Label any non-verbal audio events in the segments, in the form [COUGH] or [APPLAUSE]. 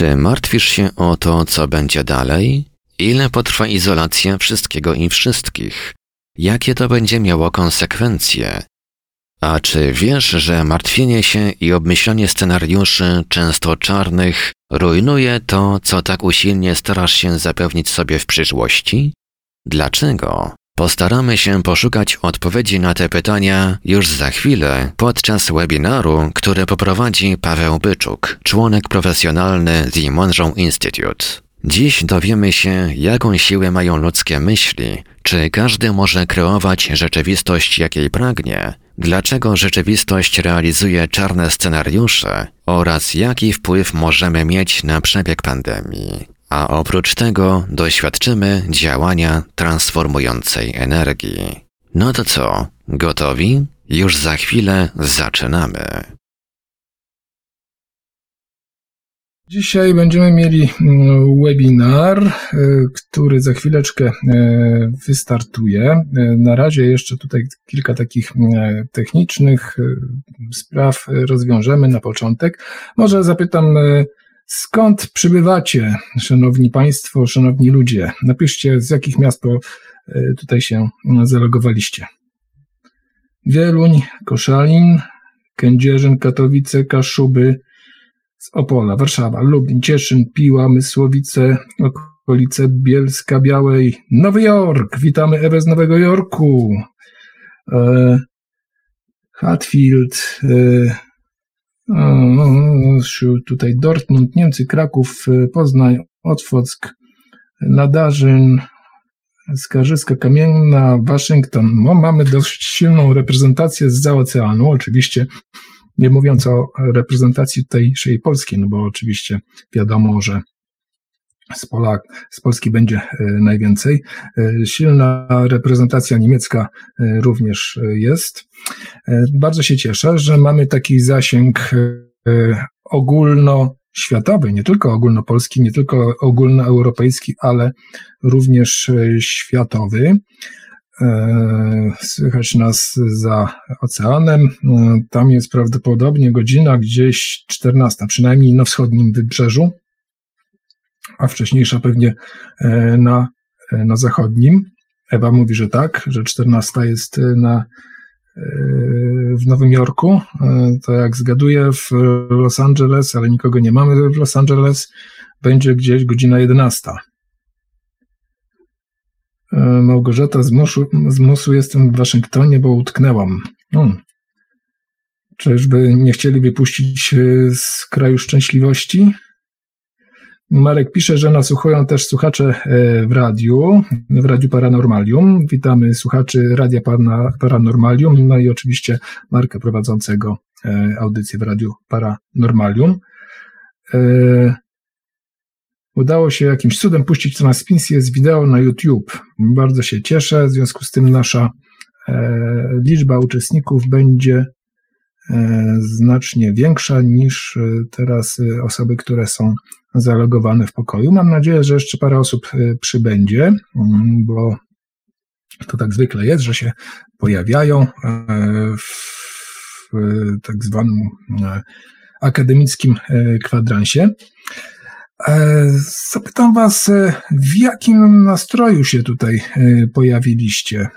Czy martwisz się o to, co będzie dalej? Ile potrwa izolacja wszystkiego i wszystkich? Jakie to będzie miało konsekwencje? A czy wiesz, że martwienie się i obmyślanie scenariuszy, często czarnych, rujnuje to, co tak usilnie starasz się zapewnić sobie w przyszłości? Dlaczego? Postaramy się poszukać odpowiedzi na te pytania już za chwilę podczas webinaru, który poprowadzi Paweł Byczuk, członek profesjonalny The Monroe Institute. Dziś dowiemy się, jaką siłę mają ludzkie myśli, czy każdy może kreować rzeczywistość, jakiej pragnie, dlaczego rzeczywistość realizuje czarne scenariusze oraz jaki wpływ możemy mieć na przebieg pandemii. A oprócz tego doświadczymy działania transformującej energii. No to co, gotowi? Już za chwilę zaczynamy. Dzisiaj będziemy mieli mm, webinar, e, który za chwileczkę e, wystartuje. E, na razie jeszcze tutaj kilka takich technicznych spraw rozwiążemy na początek. Może zapytam, skąd przybywacie, szanowni państwo, szanowni ludzie? Napiszcie, z jakich miast tutaj się zalogowaliście. Wieluń, Koszalin, Kędzierzyn, Katowice, Kaszuby, z Opola, Warszawa, Lublin, Cieszyn, Piła, Mysłowice, okolice Bielska Białej, Nowy Jork. Witamy Ewę z Nowego Jorku. E, Hatfield, e, tutaj Dortmund, Niemcy, Kraków, e, Poznań, Otwock, Nadarzyn, Skarżyska Kamienna, Waszyngton. No, mamy dość silną reprezentację z oceanu. Oczywiście nie mówiąc o reprezentacji tutejszej Polski, no bo oczywiście wiadomo, że z, z Polski będzie e, najwięcej. E, silna reprezentacja niemiecka e, również jest. Bardzo się cieszę, że mamy taki zasięg ogólnoświatowy, nie tylko ogólnopolski, nie tylko ogólnoeuropejski, ale również światowy. Słychać nas za oceanem. Tam jest prawdopodobnie godzina gdzieś 14, przynajmniej na wschodnim wybrzeżu, a wcześniejsza pewnie e, na, na zachodnim. Ewa mówi, że tak, że 14 jest na, w Nowym Jorku. To jak zgaduję w Los Angeles, ale nikogo nie mamy w Los Angeles, będzie gdzieś godzina 11. E, Małgorzata, z Mosu, z Mosu jestem w Waszyngtonie, bo utknęłam. Hmm. Czyżby nie chcieli wypuścić e, z kraju szczęśliwości? Marek pisze, że nasłuchują też słuchacze e, w radiu, w Radiu Paranormalium. Witamy słuchaczy Radia Paranormalium, no i oczywiście Marka prowadzącego audycję w Radiu Paranormalium. Udało się jakimś cudem puścić transmisję z wideo na YouTube. Bardzo się cieszę, w związku z tym nasza e, liczba uczestników będzie e, znacznie większa niż e, teraz e, osoby, które są zalogowane w pokoju. Mam nadzieję, że jeszcze parę osób e, przybędzie, mm, bo to tak zwykle jest, że się pojawiają e, w tak zwanym akademickim kwadransie. E, zapytam Was, e, w jakim nastroju się tutaj e, pojawiliście?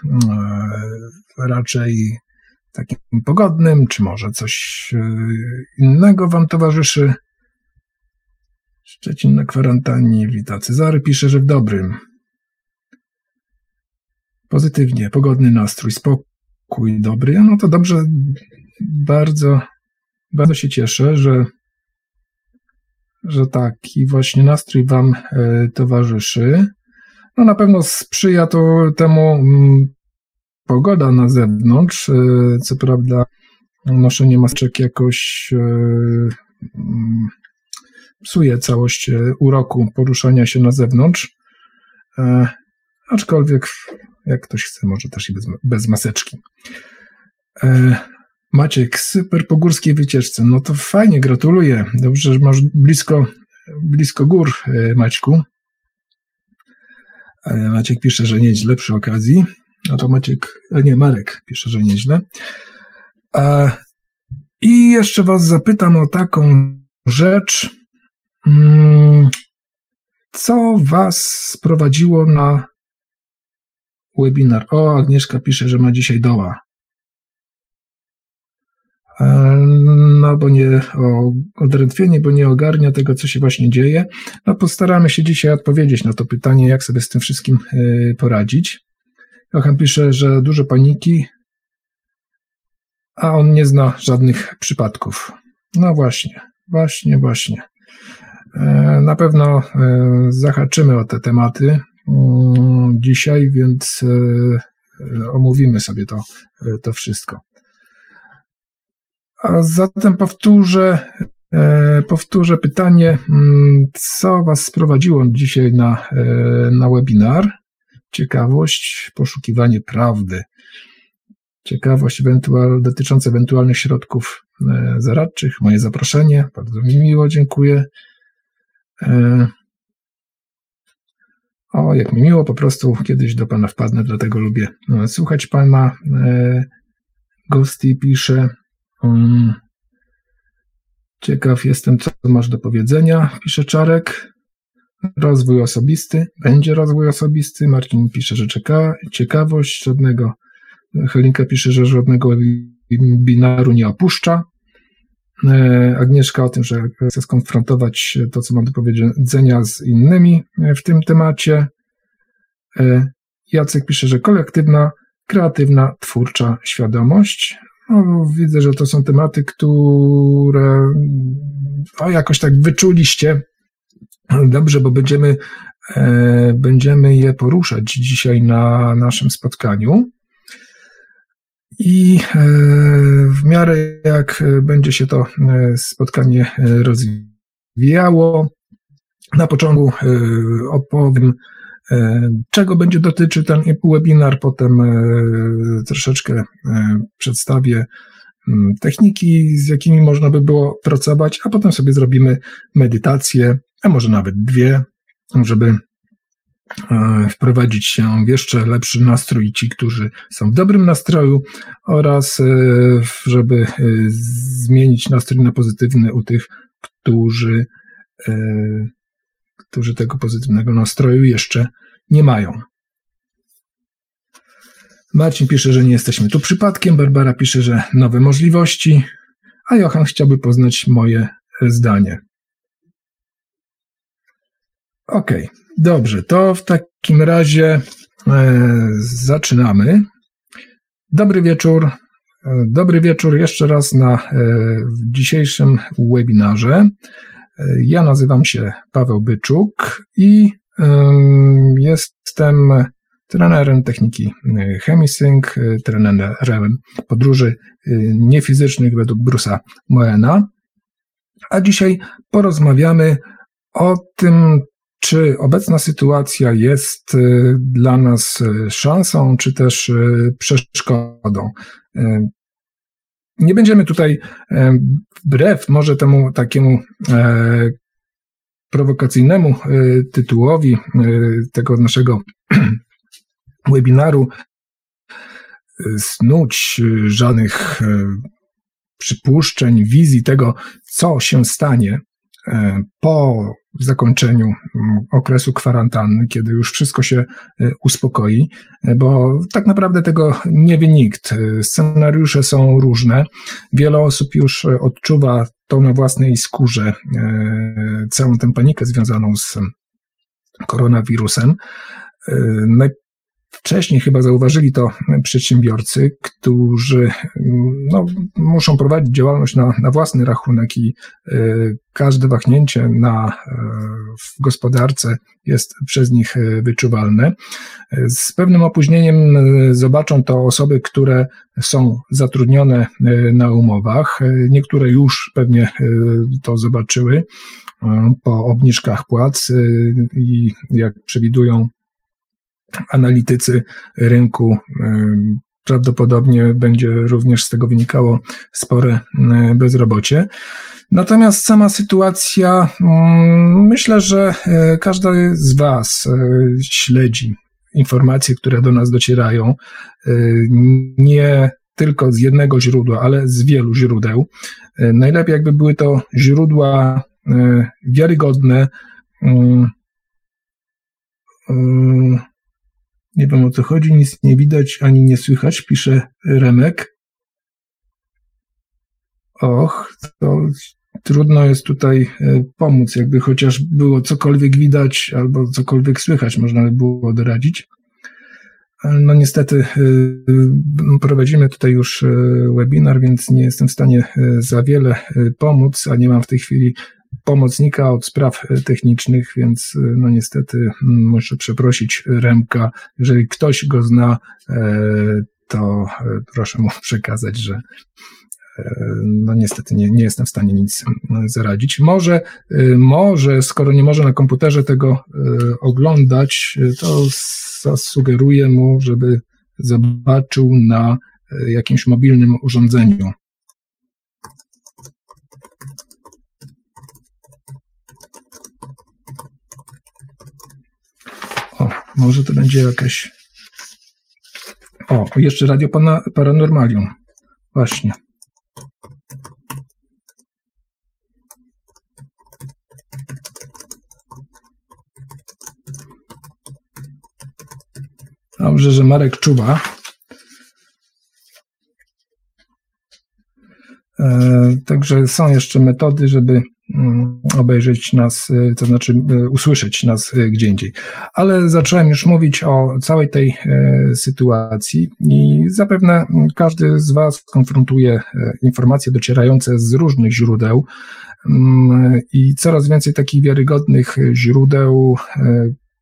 Raczej takim pogodnym, czy może coś innego Wam towarzyszy? Szczecin na kwarantannie, wita Cezary, pisze, że w dobrym. Pozytywnie, pogodny nastrój, spokój dobry. No to dobrze, bardzo, bardzo się cieszę, że że taki właśnie nastrój Wam e, towarzyszy. No na pewno sprzyja to temu mm, pogoda na zewnątrz. E, co prawda noszenie maseczek jakoś e, mm, psuje całość uroku poruszania się na zewnątrz. Aczkolwiek jak ktoś chce, może też i bez, bez maseczki. Maciek, super po górskiej wycieczce. No to fajnie, gratuluję. Dobrze, że masz blisko, blisko gór, e, Maćku. E, Maciek pisze, że nieźle przy okazji. No to Maciek, e, nie, Marek pisze, że nieźle. I jeszcze Was zapytam o taką rzecz. Mm, co Was sprowadziło na webinar? O, Agnieszka pisze, że ma dzisiaj doła. E, no, bo nie o odrętwienie, bo nie ogarnia tego, co się właśnie dzieje. No, postaramy się dzisiaj odpowiedzieć na to pytanie, jak sobie z tym wszystkim e, poradzić. Johan pisze, że dużo paniki, a on nie zna żadnych przypadków. No właśnie, właśnie, właśnie. E, na pewno zahaczymy o te tematy mm, dzisiaj, więc omówimy sobie to, to wszystko. A zatem powtórzę, e, powtórzę pytanie, mm, co Was sprowadziło dzisiaj na, e, na webinar? Ciekawość, poszukiwanie prawdy. Ciekawość ewentual, dotycząca ewentualnych środków e, zaradczych, moje zaproszenie, bardzo mi miło, dziękuję. O, jak mi miło, po prostu kiedyś do Pana wpadnę, dlatego lubię słuchać Pana. Ghosty pisze, Um, ciekaw jestem, co masz do powiedzenia, pisze Czarek. Rozwój osobisty. Będzie rozwój osobisty. Marcin pisze, że czeka. Ciekawość żadnego. Helinka pisze, że żadnego webinaru nie opuszcza. E, Agnieszka o tym, że chce skonfrontować to, co mam do powiedzenia z innymi w tym temacie. E, Jacek pisze, że kolektywna, kreatywna, twórcza świadomość. No, widzę, że to są tematy, które o, jakoś tak wyczuliście. Dobrze, bo będziemy, e, będziemy je poruszać dzisiaj na naszym spotkaniu. I e, w miarę jak będzie się to e, spotkanie rozwijało, na początku opowiem czego będzie dotyczył ten webinar, potem troszeczkę przedstawię techniki, z jakimi można by było pracować, a potem sobie zrobimy medytację, a może nawet dwie, żeby wprowadzić się w jeszcze lepszy nastrój ci, którzy są w dobrym nastroju oraz żeby zmienić nastrój na pozytywny u tych, którzy którzy tego pozytywnego nastroju jeszcze nie mają. Marcin pisze, że nie jesteśmy tu przypadkiem, Barbara pisze, że nowe możliwości, a Johan chciałby poznać moje zdanie. Ok, dobrze, to w takim razie e, zaczynamy. Dobry wieczór. E, dobry wieczór jeszcze raz na e, dzisiejszym webinarze. Ja nazywam się Paweł Byczuk i jestem trenerem techniki Chemisync, trenerem podróży niefizycznych według Brusa Moena. A dzisiaj porozmawiamy o tym, czy obecna sytuacja jest dla nas szansą, czy też przeszkodą. Nie będziemy tutaj, e, wbrew może temu takiemu e, prowokacyjnemu e, tytułowi tego naszego [CLEARS THROAT] webinaru, snuć żadnych przypuszczeń, wizji tego, co się stanie po zakończeniu mm, okresu kwarantanny, kiedy już wszystko się e, uspokoi, e, bo tak naprawdę tego nie wie nikt. E, scenariusze są różne. Wiele osób już odczuwa to na własnej skórze, całą tę panikę związaną z koronawirusem. Wcześniej chyba zauważyli to przedsiębiorcy, którzy no, muszą prowadzić działalność na, na własny rachunek i y, każde wahnięcie na, y, w gospodarce jest przez nich y, wyczuwalne. Z pewnym opóźnieniem zobaczą to osoby, które są zatrudnione na umowach. Niektóre już pewnie to zobaczyły po obniżkach płac i jak przewidują analitycy rynku. Prawdopodobnie będzie również z tego wynikało spore bezrobocie. Natomiast sama sytuacja, mm, myślę, że e, każdy z Was e, śledzi informacje, które do nas docierają, e, nie tylko z jednego źródła, ale z wielu źródeł. Najlepiej jakby były to źródła wiarygodne. Nie wiem o co chodzi, nic nie widać ani nie słychać, pisze Remek. Och, to trudno jest tutaj e, pomóc, jakby chociaż było cokolwiek widać albo cokolwiek słychać, można by było doradzić. No niestety e, prowadzimy tutaj już e, webinar, więc nie jestem w stanie za wiele pomóc, a nie mam w tej chwili pomocnika od spraw technicznych, więc no niestety muszę przeprosić Remka. Jeżeli ktoś go zna, to proszę mu [LAUGHS] przekazać, że no niestety nie, nie jestem w stanie nic zaradzić. Może, może, skoro nie może na komputerze tego oglądać, to zasugeruję mu, żeby zobaczył na jakimś mobilnym urządzeniu. O, może to będzie jakaś. O, jeszcze Radio Paranormalium. Właśnie. Dobrze, że Marek czuwa. E, także są jeszcze metody, żeby obejrzeć nas, e, to znaczy e, usłyszeć nas gdzie indziej. Ale zacząłem już mówić o całej tej sytuacji i zapewne każdy z Was konfrontuje informacje docierające z różnych źródeł mm, i coraz więcej takich wiarygodnych źródeł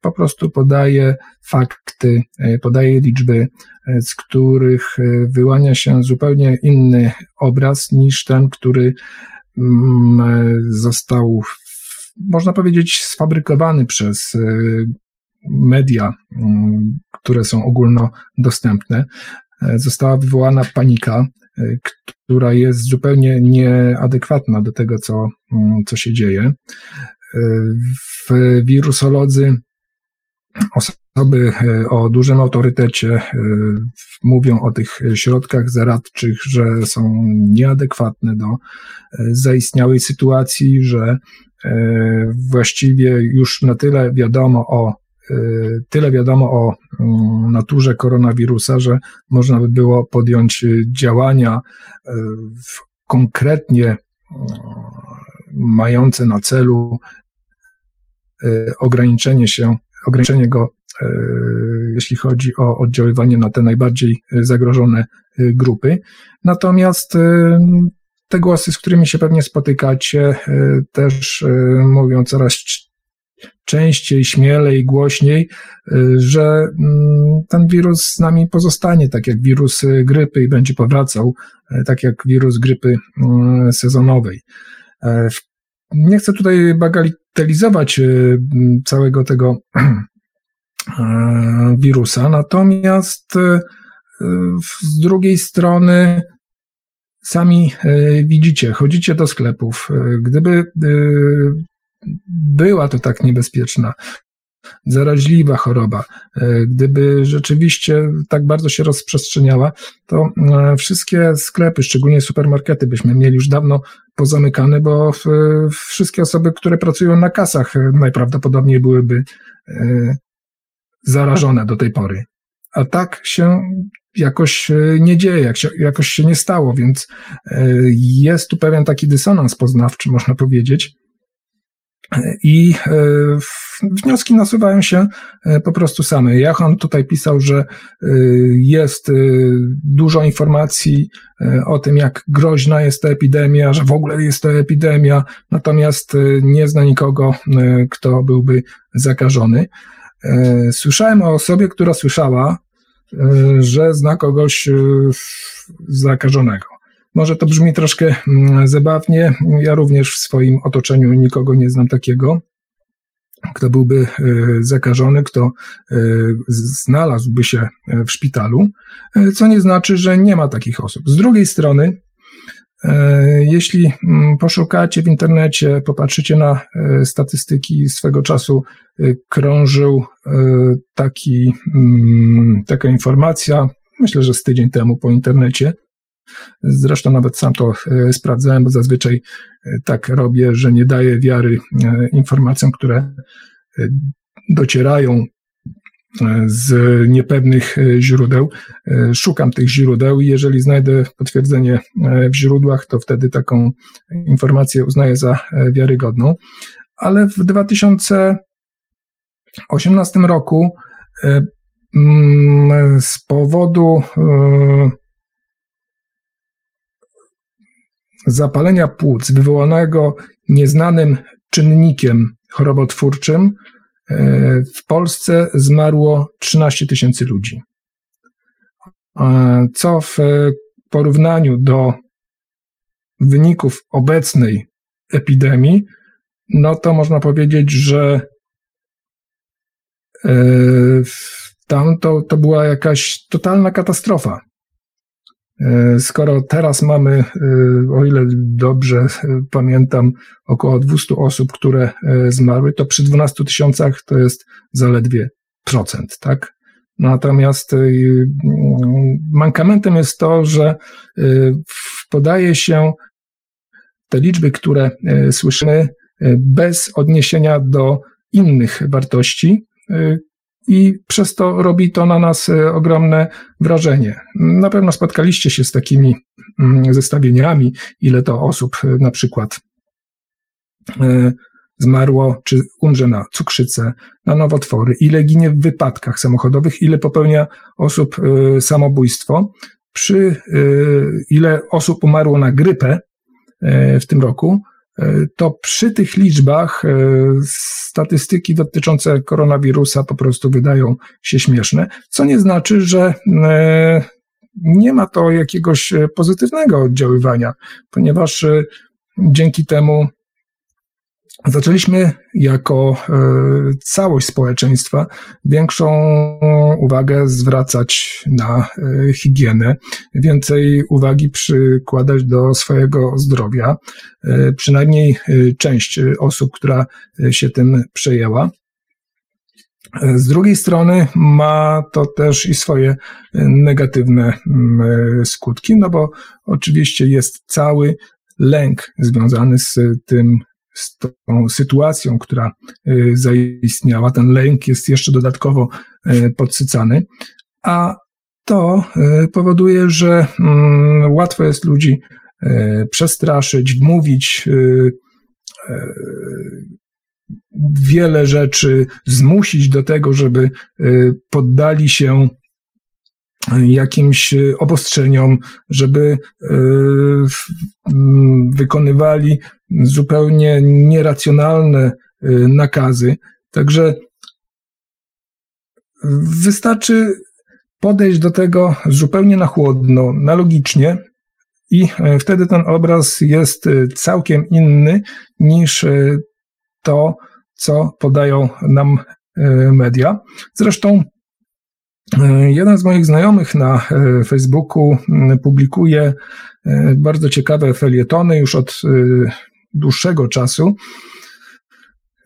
po prostu podaje fakty, podaje liczby, z których wyłania się zupełnie inny obraz niż ten, który mm, został, można powiedzieć, sfabrykowany przez media, mm, które są ogólnodostępne. Została wywołana panika, która jest zupełnie nieadekwatna do tego, co, co się dzieje. Wirusolodzy Osoby e, o dużym autorytecie e, mówią o tych środkach zaradczych, że są nieadekwatne do e, zaistniałej sytuacji, że właściwie już na tyle wiadomo o tyle wiadomo o mm, naturze koronawirusa, że można by było podjąć działania konkretnie mające na celu ograniczenie się ograniczenie go, e, jeśli chodzi o oddziaływanie na te najbardziej zagrożone e, grupy. Natomiast e, te głosy, z którymi się pewnie spotykacie, też mówią coraz częściej, śmielej, głośniej, że mm, ten wirus z nami pozostanie, tak jak wirus grypy i będzie powracał, tak jak wirus grypy mm, sezonowej. Nie chcę tutaj bagatelizować y, całego tego [CLEARS THROAT] e, wirusa, natomiast y, z drugiej strony sami y, widzicie, chodzicie do sklepów. Gdyby była to tak niebezpieczna, zaraźliwa choroba, gdyby rzeczywiście tak bardzo się rozprzestrzeniała, to wszystkie sklepy, szczególnie supermarkety, byśmy mieli już dawno pozamykane, bo wszystkie osoby, które pracują na kasach, e, najprawdopodobniej byłyby e, zarażone do tej pory. A tak się jakoś e, nie dzieje, jakoś się nie stało, więc jest tu pewien taki dysonans poznawczy, można powiedzieć. I wnioski nasuwają się e, po prostu same. Jachan tutaj pisał, że e, jest e, dużo informacji o tym, jak groźna jest ta epidemia, że w ogóle jest to epidemia, natomiast nie zna nikogo, kto byłby zakażony. Słyszałem o osobie, która słyszała, że zna kogoś zakażonego. Może to brzmi troszkę mm, zabawnie. Ja również w swoim otoczeniu nikogo nie znam takiego, kto byłby e, zakażony, kto e, znalazłby się w szpitalu, e, co nie znaczy, że nie ma takich osób. Z drugiej strony, jeśli mm, poszukacie w internecie, popatrzycie na statystyki, swego czasu krążył taki, mm, taka informacja, myślę, że z tydzień temu po internecie, Zresztą nawet sam to sprawdzałem, bo zazwyczaj tak robię, że nie daję wiary informacjom, które docierają z niepewnych źródeł. Szukam tych źródeł i jeżeli znajdę potwierdzenie w źródłach, to wtedy taką informację uznaję za wiarygodną. Ale w 2018 roku mm, z powodu zapalenia płuc wywołanego nieznanym czynnikiem chorobotwórczym E, w Polsce zmarło 13 tysięcy ludzi. Co w porównaniu do wyników obecnej epidemii, no to można powiedzieć, że e, tam to, to była jakaś totalna katastrofa. E, skoro teraz mamy, e, o ile dobrze e, pamiętam, około 200 osób, które zmarły, to przy 12 tysiącach to jest zaledwie procent, tak? Natomiast mankamentem jest to, że podaje się te liczby, które słyszymy, bez odniesienia do innych wartości, i przez to robi to na nas e, ogromne wrażenie. Na pewno spotkaliście się z takimi mm, zestawieniami, ile to osób e, na przykład e, zmarło czy umrze na cukrzycę, na nowotwory, ile ginie w wypadkach samochodowych, ile popełnia osób samobójstwo, przy ile osób umarło na grypę w tym roku, to przy tych liczbach e, statystyki dotyczące koronawirusa po prostu wydają się śmieszne, co nie znaczy, że e, nie ma to jakiegoś pozytywnego oddziaływania, ponieważ dzięki temu Zaczęliśmy jako e, całość społeczeństwa większą uwagę zwracać na e, higienę, więcej uwagi przykładać do swojego zdrowia. E, przynajmniej część osób, która się tym przejęła. Z drugiej strony ma to też i swoje negatywne skutki, no bo oczywiście jest cały lęk związany z tym z tą sytuacją, która y, zaistniała. Ten lęk jest jeszcze dodatkowo y, podsycany, a to y, powoduje, że mm, łatwo jest ludzi przestraszyć, wmówić wiele rzeczy, zmusić do tego, żeby poddali się jakimś obostrzeniom, żeby wykonywali zupełnie nieracjonalne y, nakazy. Także wystarczy podejść do tego zupełnie na chłodno, na logicznie, i e, wtedy ten obraz jest y, całkiem inny niż y, to, co podają nam media. Zresztą jeden z moich znajomych na Facebooku publikuje bardzo ciekawe felietony już od dłuższego czasu,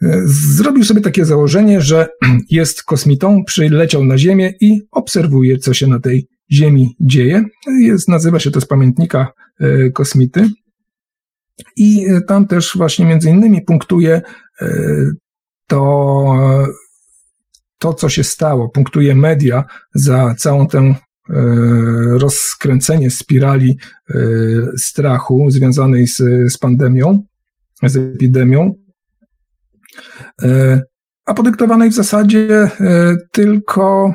e, zrobił sobie takie założenie, że [CLEARS THROAT] jest kosmitą, przyleciał na Ziemię i obserwuje, co się na tej Ziemi dzieje. Jest, nazywa się to z pamiętnika e, kosmity. I e, tam też właśnie między innymi punktuje to, to, co się stało, punktuje media za całą tę rozkręcenie spirali strachu związanej z, z pandemią z epidemią, e, a podyktowanej w zasadzie e, tylko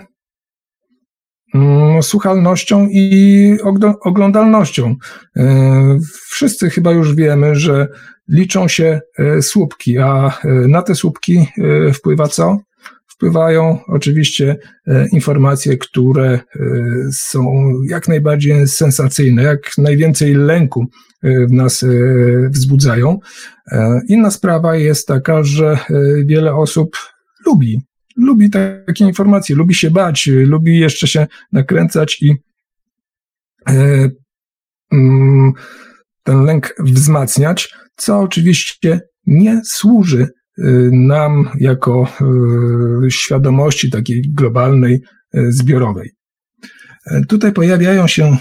mm, słuchalnością i oglądalnością. E, wszyscy chyba już wiemy, że liczą się słupki, a na te słupki wpływa co? Wpływają oczywiście e, informacje, które e, są jak najbardziej sensacyjne, jak najwięcej lęku e, w nas wzbudzają. Inna sprawa jest taka, że wiele osób lubi, lubi takie informacje, lubi się bać, lubi jeszcze się nakręcać i mm, ten lęk wzmacniać, co oczywiście nie służy nam jako y, świadomości takiej globalnej, y, zbiorowej. Tutaj pojawiają się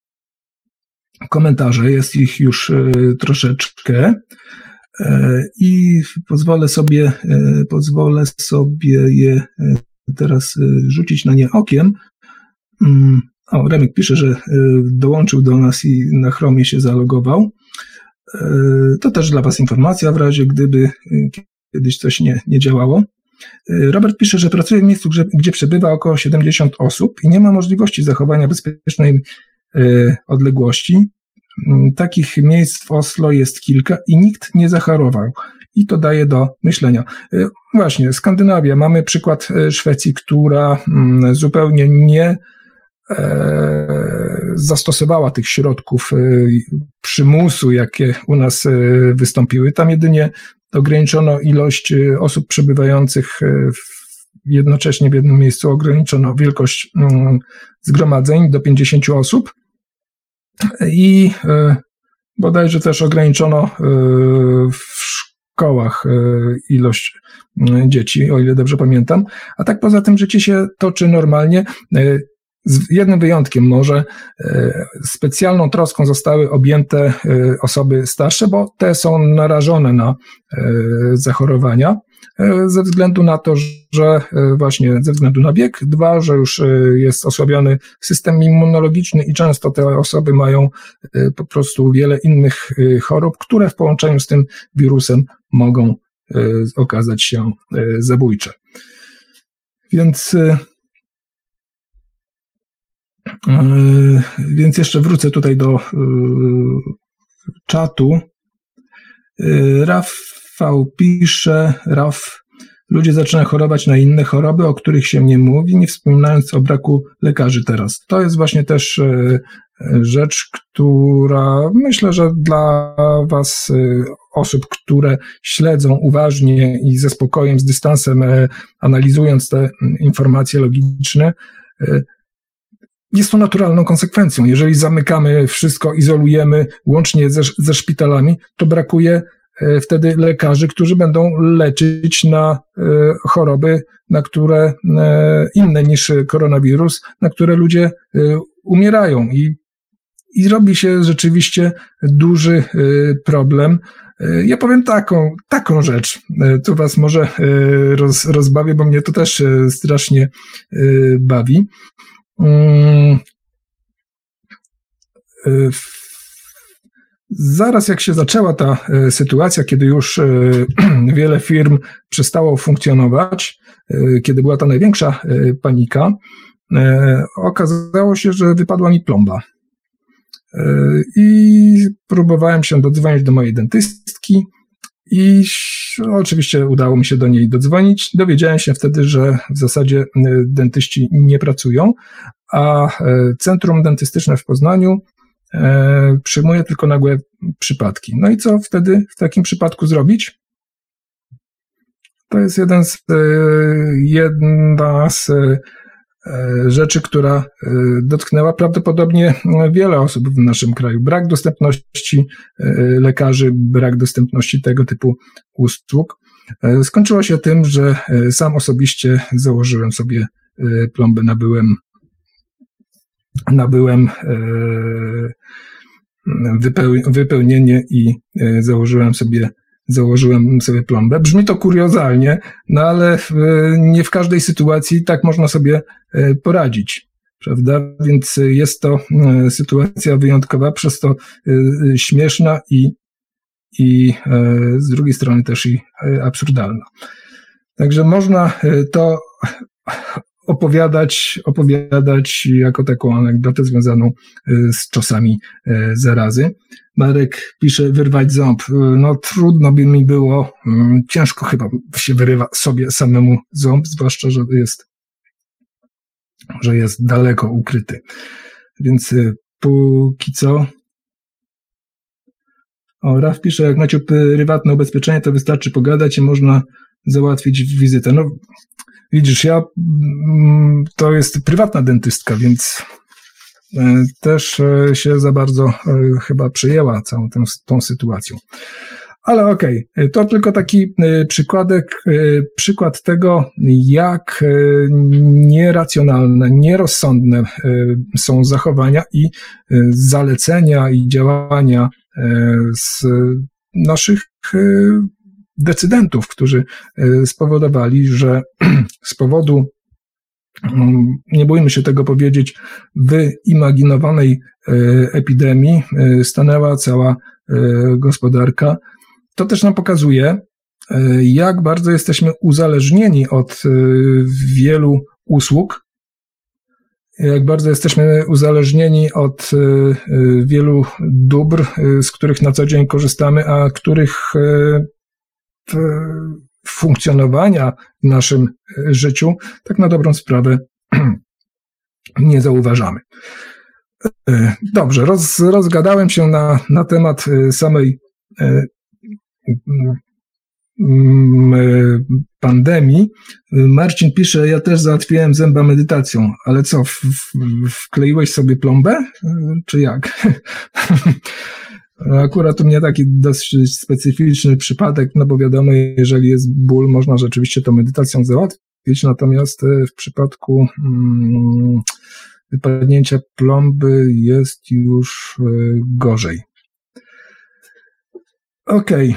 [CLEARS THROAT] komentarze, jest ich już troszeczkę i pozwolę sobie, pozwolę sobie je teraz rzucić na nie okiem. Mm, o, Remek pisze, że dołączył do nas i na Chromie się zalogował. To też dla Was informacja, w razie gdyby kiedyś coś nie, nie działało. Y, Robert pisze, że pracuje w miejscu, gdzie, gdzie przebywa około 70 osób i nie ma możliwości zachowania bezpiecznej odległości. Mm, takich miejsc w Oslo jest kilka i nikt nie zachorował. I to daje do myślenia. Właśnie, Skandynawia. Mamy przykład Szwecji, która mm, zupełnie nie e, zastosowała tych środków przymusu, jakie u nas wystąpiły. Tam jedynie ograniczono ilość osób przebywających y, jednocześnie w jednym miejscu, ograniczono wielkość mm, zgromadzeń do 50 osób i bodajże też ograniczono w szkołach ilość dzieci, o ile dobrze pamiętam. A tak poza tym życie się toczy normalnie. Z jednym wyjątkiem może e, specjalną troską zostały objęte e, osoby starsze, bo te są narażone na e, zachorowania ze względu na to, że właśnie ze względu na wiek, dwa, że już jest osłabiony system immunologiczny i często te osoby mają po prostu wiele innych chorób, które w połączeniu z tym wirusem mogą okazać się zabójcze. Więc więc jeszcze wrócę tutaj do yy, czatu. Yy, Rafał pisze, Raf, ludzie zaczynają chorować na inne choroby, o których się nie mówi, nie wspominając o braku lekarzy teraz. To jest właśnie też rzecz, która myślę, że dla Was, osób, które śledzą uważnie i ze spokojem, z dystansem, analizując te informacje logiczne, jest to naturalną konsekwencją. Jeżeli zamykamy wszystko, izolujemy łącznie ze, ze szpitalami, to brakuje e, wtedy lekarzy, którzy będą leczyć na e, choroby, na które e, inne niż koronawirus, na które ludzie umierają i, i robi się rzeczywiście duży problem. Ja powiem taką, taką rzecz, tu was może roz, rozbawię, bo mnie to też strasznie bawi. Mm. Y, zaraz jak się zaczęła ta y, sytuacja, kiedy już y, [CLEARS THROAT] wiele firm przestało funkcjonować, kiedy była ta największa panika, okazało się, że wypadła mi plomba. I próbowałem się dodzwonić do mojej dentystki i oczywiście udało mi się do niej dodzwonić. Dowiedziałem się wtedy, że w zasadzie y, dentyści nie pracują, a e, Centrum Dentystyczne w Poznaniu e, przyjmuje tylko nagłe przypadki. No i co wtedy w takim przypadku zrobić? To jest jeden z, jedna z rzeczy, która e, dotknęła prawdopodobnie wiele osób w naszym kraju. Brak dostępności e, lekarzy, brak dostępności tego typu usług. Skończyło się tym, że sam osobiście założyłem sobie plombę, nabyłem, nabyłem wypełnienie i założyłem sobie założyłem sobie plombę. Brzmi to kuriozalnie, no ale w, nie w każdej sytuacji tak można sobie e, poradzić. Prawda? Więc jest to e, sytuacja wyjątkowa, przez to e, śmieszna i, i z drugiej strony też i absurdalna. Także można to opowiadać, opowiadać jako taką anegdotę związaną z czasami zarazy. Marek pisze, wyrwać ząb. No trudno by mi było, mm, ciężko chyba się wyrywa sobie samemu ząb, zwłaszcza, że jest, że jest daleko ukryty. Więc y, póki co. O, Raf pisze, jak macie prywatne ubezpieczenie, to wystarczy pogadać i można załatwić wizytę. No, widzisz, ja, mm, to jest prywatna dentystka, więc też e, się za bardzo e, chyba przyjęła całą tę, tą sytuacją. Ale okej, okay. to tylko taki przykładek, przykład tego, jak nieracjonalne, nierozsądne są zachowania i zalecenia i działania z naszych decydentów, którzy spowodowali, że [CLEARS THROAT] z powodu nie bójmy się tego powiedzieć, wyimaginowanej epidemii stanęła cała gospodarka. To też nam pokazuje, e, jak bardzo jesteśmy uzależnieni od e, wielu usług, jak bardzo jesteśmy uzależnieni od e, wielu dóbr, z których na co dzień korzystamy, a których funkcjonowania w naszym życiu tak na dobrą sprawę [CLEARS THROAT] nie zauważamy. Dobrze, roz, rozgadałem się na, na temat samej pandemii. Marcin pisze, ja też załatwiłem zęba medytacją, ale co, w, w, wkleiłeś sobie plombę, czy jak? [LAUGHS] Akurat u mnie taki dosyć specyficzny przypadek, no bo wiadomo, jeżeli jest ból, można rzeczywiście to medytacją załatwić, natomiast e, w przypadku mm, wypadnięcia plomby jest już e, gorzej. Okej.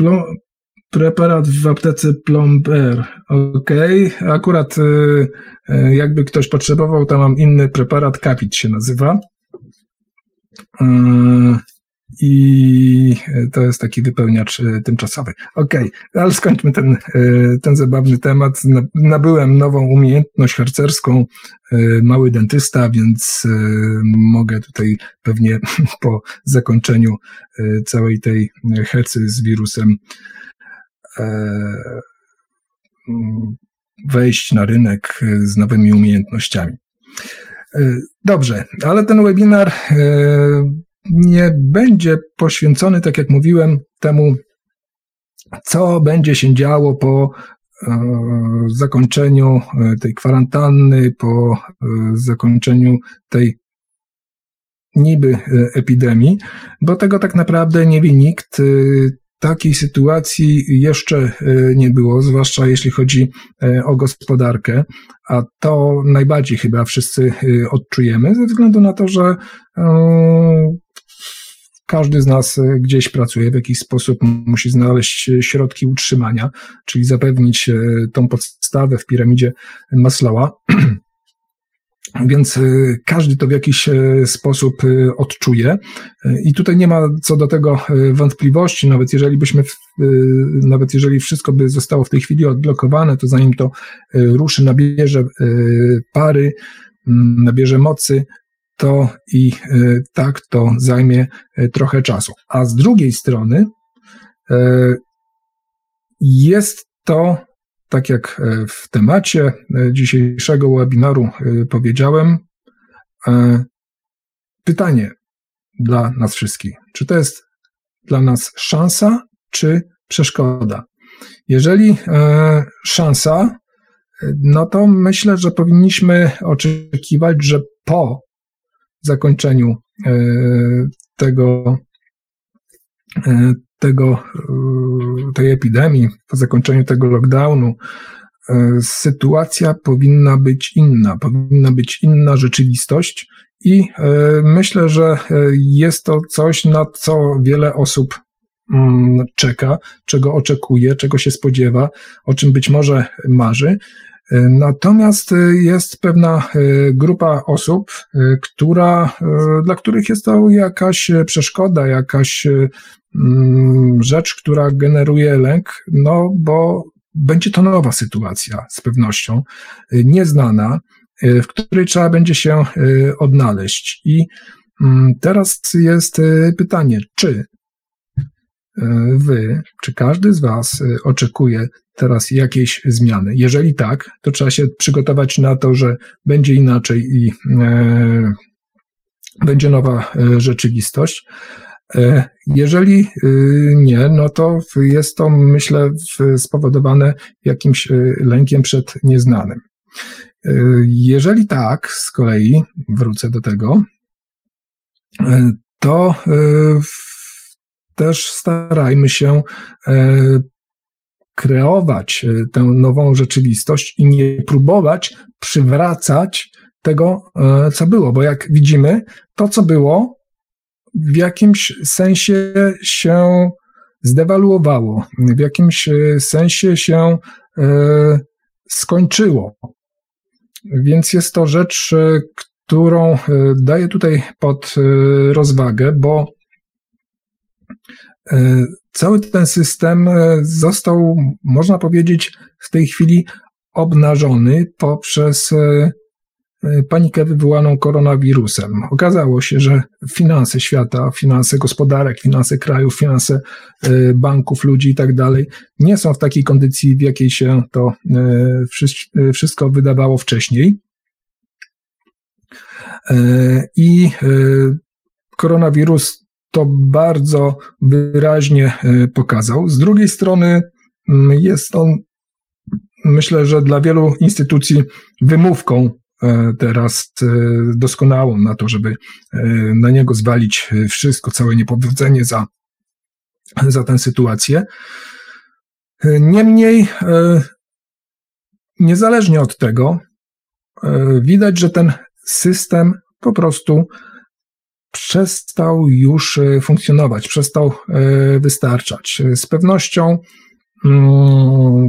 Okay. Preparat w aptece Plomber. Ok, akurat y, jakby ktoś potrzebował, to mam inny preparat, Capit się nazywa. Y, I to jest taki wypełniacz y, tymczasowy. Ok, ale skończmy ten, y, ten zabawny temat. Nabyłem nową umiejętność harcerską, y, mały dentysta, więc mogę tutaj pewnie [LAUGHS] po zakończeniu całej tej hecy z wirusem wejść na rynek z nowymi umiejętnościami. Dobrze, ale ten webinar nie będzie poświęcony, tak jak mówiłem, temu, co będzie się działo po e, zakończeniu e, tej kwarantanny, po e, zakończeniu tej niby epidemii, bo tego tak naprawdę nie wie nikt. Takiej sytuacji jeszcze nie było, zwłaszcza jeśli chodzi o gospodarkę, a to najbardziej chyba wszyscy odczujemy, ze względu na to, że każdy z nas e, gdzieś pracuje, w jakiś sposób musi znaleźć e, środki utrzymania, czyli zapewnić e, tą podstawę w piramidzie Maslowa. [CLEARS THROAT] Więc każdy to w jakiś sposób odczuje i tutaj nie ma co do tego wątpliwości, nawet jeżeli byśmy, nawet jeżeli wszystko by zostało w tej chwili odblokowane, to zanim to ruszy, nabierze pary, nabierze mocy, to i tak to zajmie trochę czasu. A z drugiej strony jest to, tak jak w temacie dzisiejszego webinaru powiedziałem, pytanie dla nas wszystkich. Czy to jest dla nas szansa, czy przeszkoda? Jeżeli szansa, no to myślę, że powinniśmy oczekiwać, że po zakończeniu e, tego, e, tego, e, tej epidemii, po zakończeniu tego lockdownu, sytuacja powinna być inna, powinna być inna rzeczywistość i myślę, że jest to coś, na co wiele osób mm, czeka, czego oczekuje, czego się spodziewa, o czym być może marzy. Natomiast y, jest pewna y, grupa osób, y, która, dla których jest to jakaś przeszkoda, jakaś mm, rzecz, która generuje lęk, no bo będzie to nowa sytuacja z pewnością, nieznana, w której trzeba będzie się odnaleźć. I mm, teraz jest pytanie, czy wy, czy każdy z was oczekuje teraz jakiejś zmiany? Jeżeli tak, to trzeba się przygotować na to, że będzie inaczej i e, będzie nowa e, rzeczywistość. E, jeżeli e, nie, no to jest to, myślę, spowodowane jakimś lękiem przed nieznanym. Jeżeli tak, z kolei wrócę do tego, to też starajmy się kreować tę nową rzeczywistość i nie próbować przywracać tego, co było, bo jak widzimy, to, co było, w jakimś sensie się zdewaluowało, w jakimś sensie się skończyło. Więc jest to rzecz, e, którą e, daję tutaj pod e, rozwagę, bo cały ten system został, można powiedzieć, w tej chwili obnażony poprzez panikę wywołaną koronawirusem. Okazało się, że finanse świata, finanse gospodarek, finanse krajów, finanse banków, ludzi i tak dalej nie są w takiej kondycji, w jakiej się to wszystko wydawało wcześniej. I koronawirus to bardzo wyraźnie pokazał. Z drugiej strony jest on, myślę, że dla wielu instytucji wymówką E, teraz e, doskonałą na to, żeby e, na niego zwalić wszystko, całe niepowodzenie za, za tę sytuację. Niemniej, niezależnie od tego, widać, że ten system po prostu przestał już funkcjonować, przestał wystarczać. Z pewnością mm,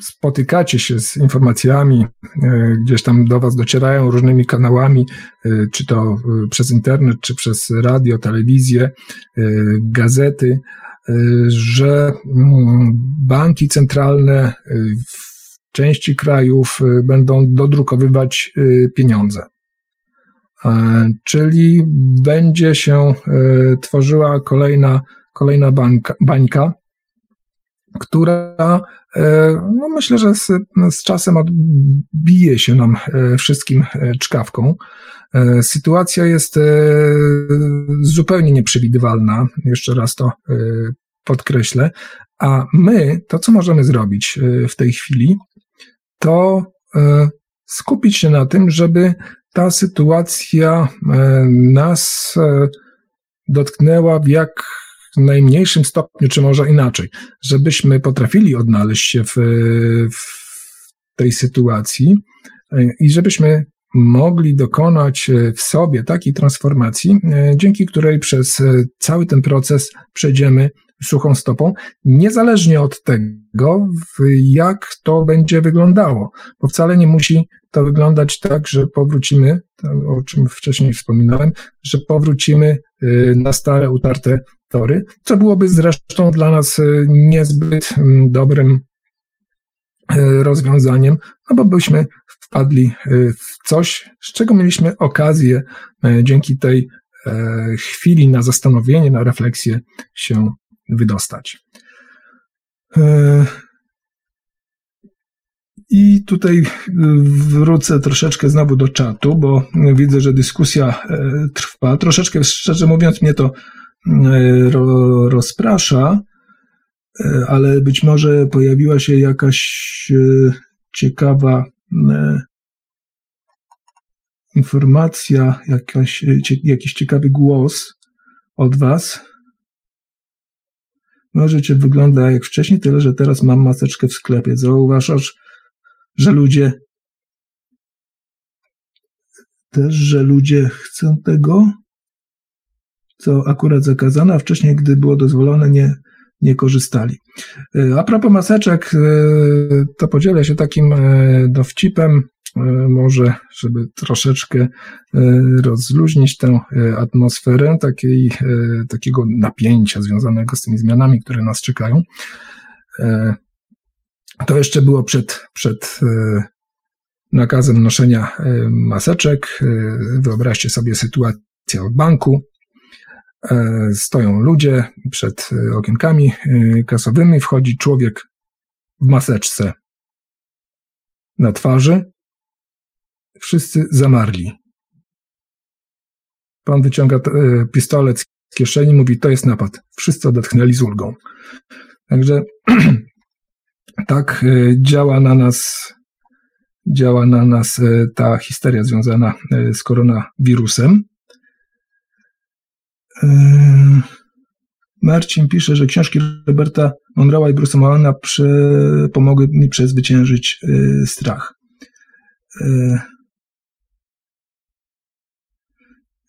spotykacie się z informacjami, e, gdzieś tam do Was docierają różnymi kanałami, e, czy to e, przez internet, czy przez radio, telewizję, gazety, że mm, banki centralne w części krajów będą dodrukowywać pieniądze. Czyli będzie się tworzyła kolejna, kolejna bańka, bańka która e, no myślę, że z, z czasem odbije się nam e, wszystkim e, czkawką. Sytuacja jest zupełnie nieprzewidywalna, jeszcze raz to podkreślę, a my to, co możemy zrobić w tej chwili, to skupić się na tym, żeby ta sytuacja nas dotknęła w jak najmniejszym stopniu, czy może inaczej, żebyśmy potrafili odnaleźć się w, w tej sytuacji e, i żebyśmy mogli dokonać e, w sobie takiej transformacji, e, dzięki której przez cały ten proces przejdziemy suchą stopą, niezależnie od tego, jak to będzie wyglądało, bo wcale nie musi to wyglądać tak, że powrócimy, o czym wcześniej wspominałem, że powrócimy na stare, utarte tory, co byłoby zresztą dla nas e, niezbyt mm, dobrym e, rozwiązaniem, no bo byśmy wpadli e, w coś, z czego mieliśmy okazję dzięki tej chwili na zastanowienie, na refleksję się wydostać. I tutaj wrócę troszeczkę znowu do czatu, bo widzę, że dyskusja trwa. Troszeczkę, szczerze mówiąc, mnie to E, ro, rozprasza, e, ale być może pojawiła się jakaś e, ciekawa informacja, jakaś, jakiś ciekawy głos od Was. Może Cię wygląda jak wcześniej, tyle że teraz mam maseczkę w sklepie. Zauważasz, że ludzie też, że ludzie chcą tego? co akurat zakazane, a wcześniej, gdy było dozwolone, nie, nie korzystali. E, a propos maseczek, e, to podzielę się takim e, dowcipem, może, żeby troszeczkę rozluźnić tę atmosferę takiej, takiego napięcia związanego z tymi zmianami, które nas czekają. To jeszcze było przed, przed nakazem noszenia maseczek. Wyobraźcie sobie sytuację w banku. E, stoją ludzie przed e, okienkami e, kasowymi, wchodzi człowiek w maseczce na twarzy. Wszyscy zamarli. Pan wyciąga pistolet z kieszeni, mówi: To jest napad. Wszyscy odetchnęli z ulgą. Także [CLEARS THROAT] tak działa na nas, działa na nas ta histeria związana z koronawirusem. Marcin pisze, że książki Roberta Monroe'a i Bruce'a Malona pomogły mi przezwyciężyć strach.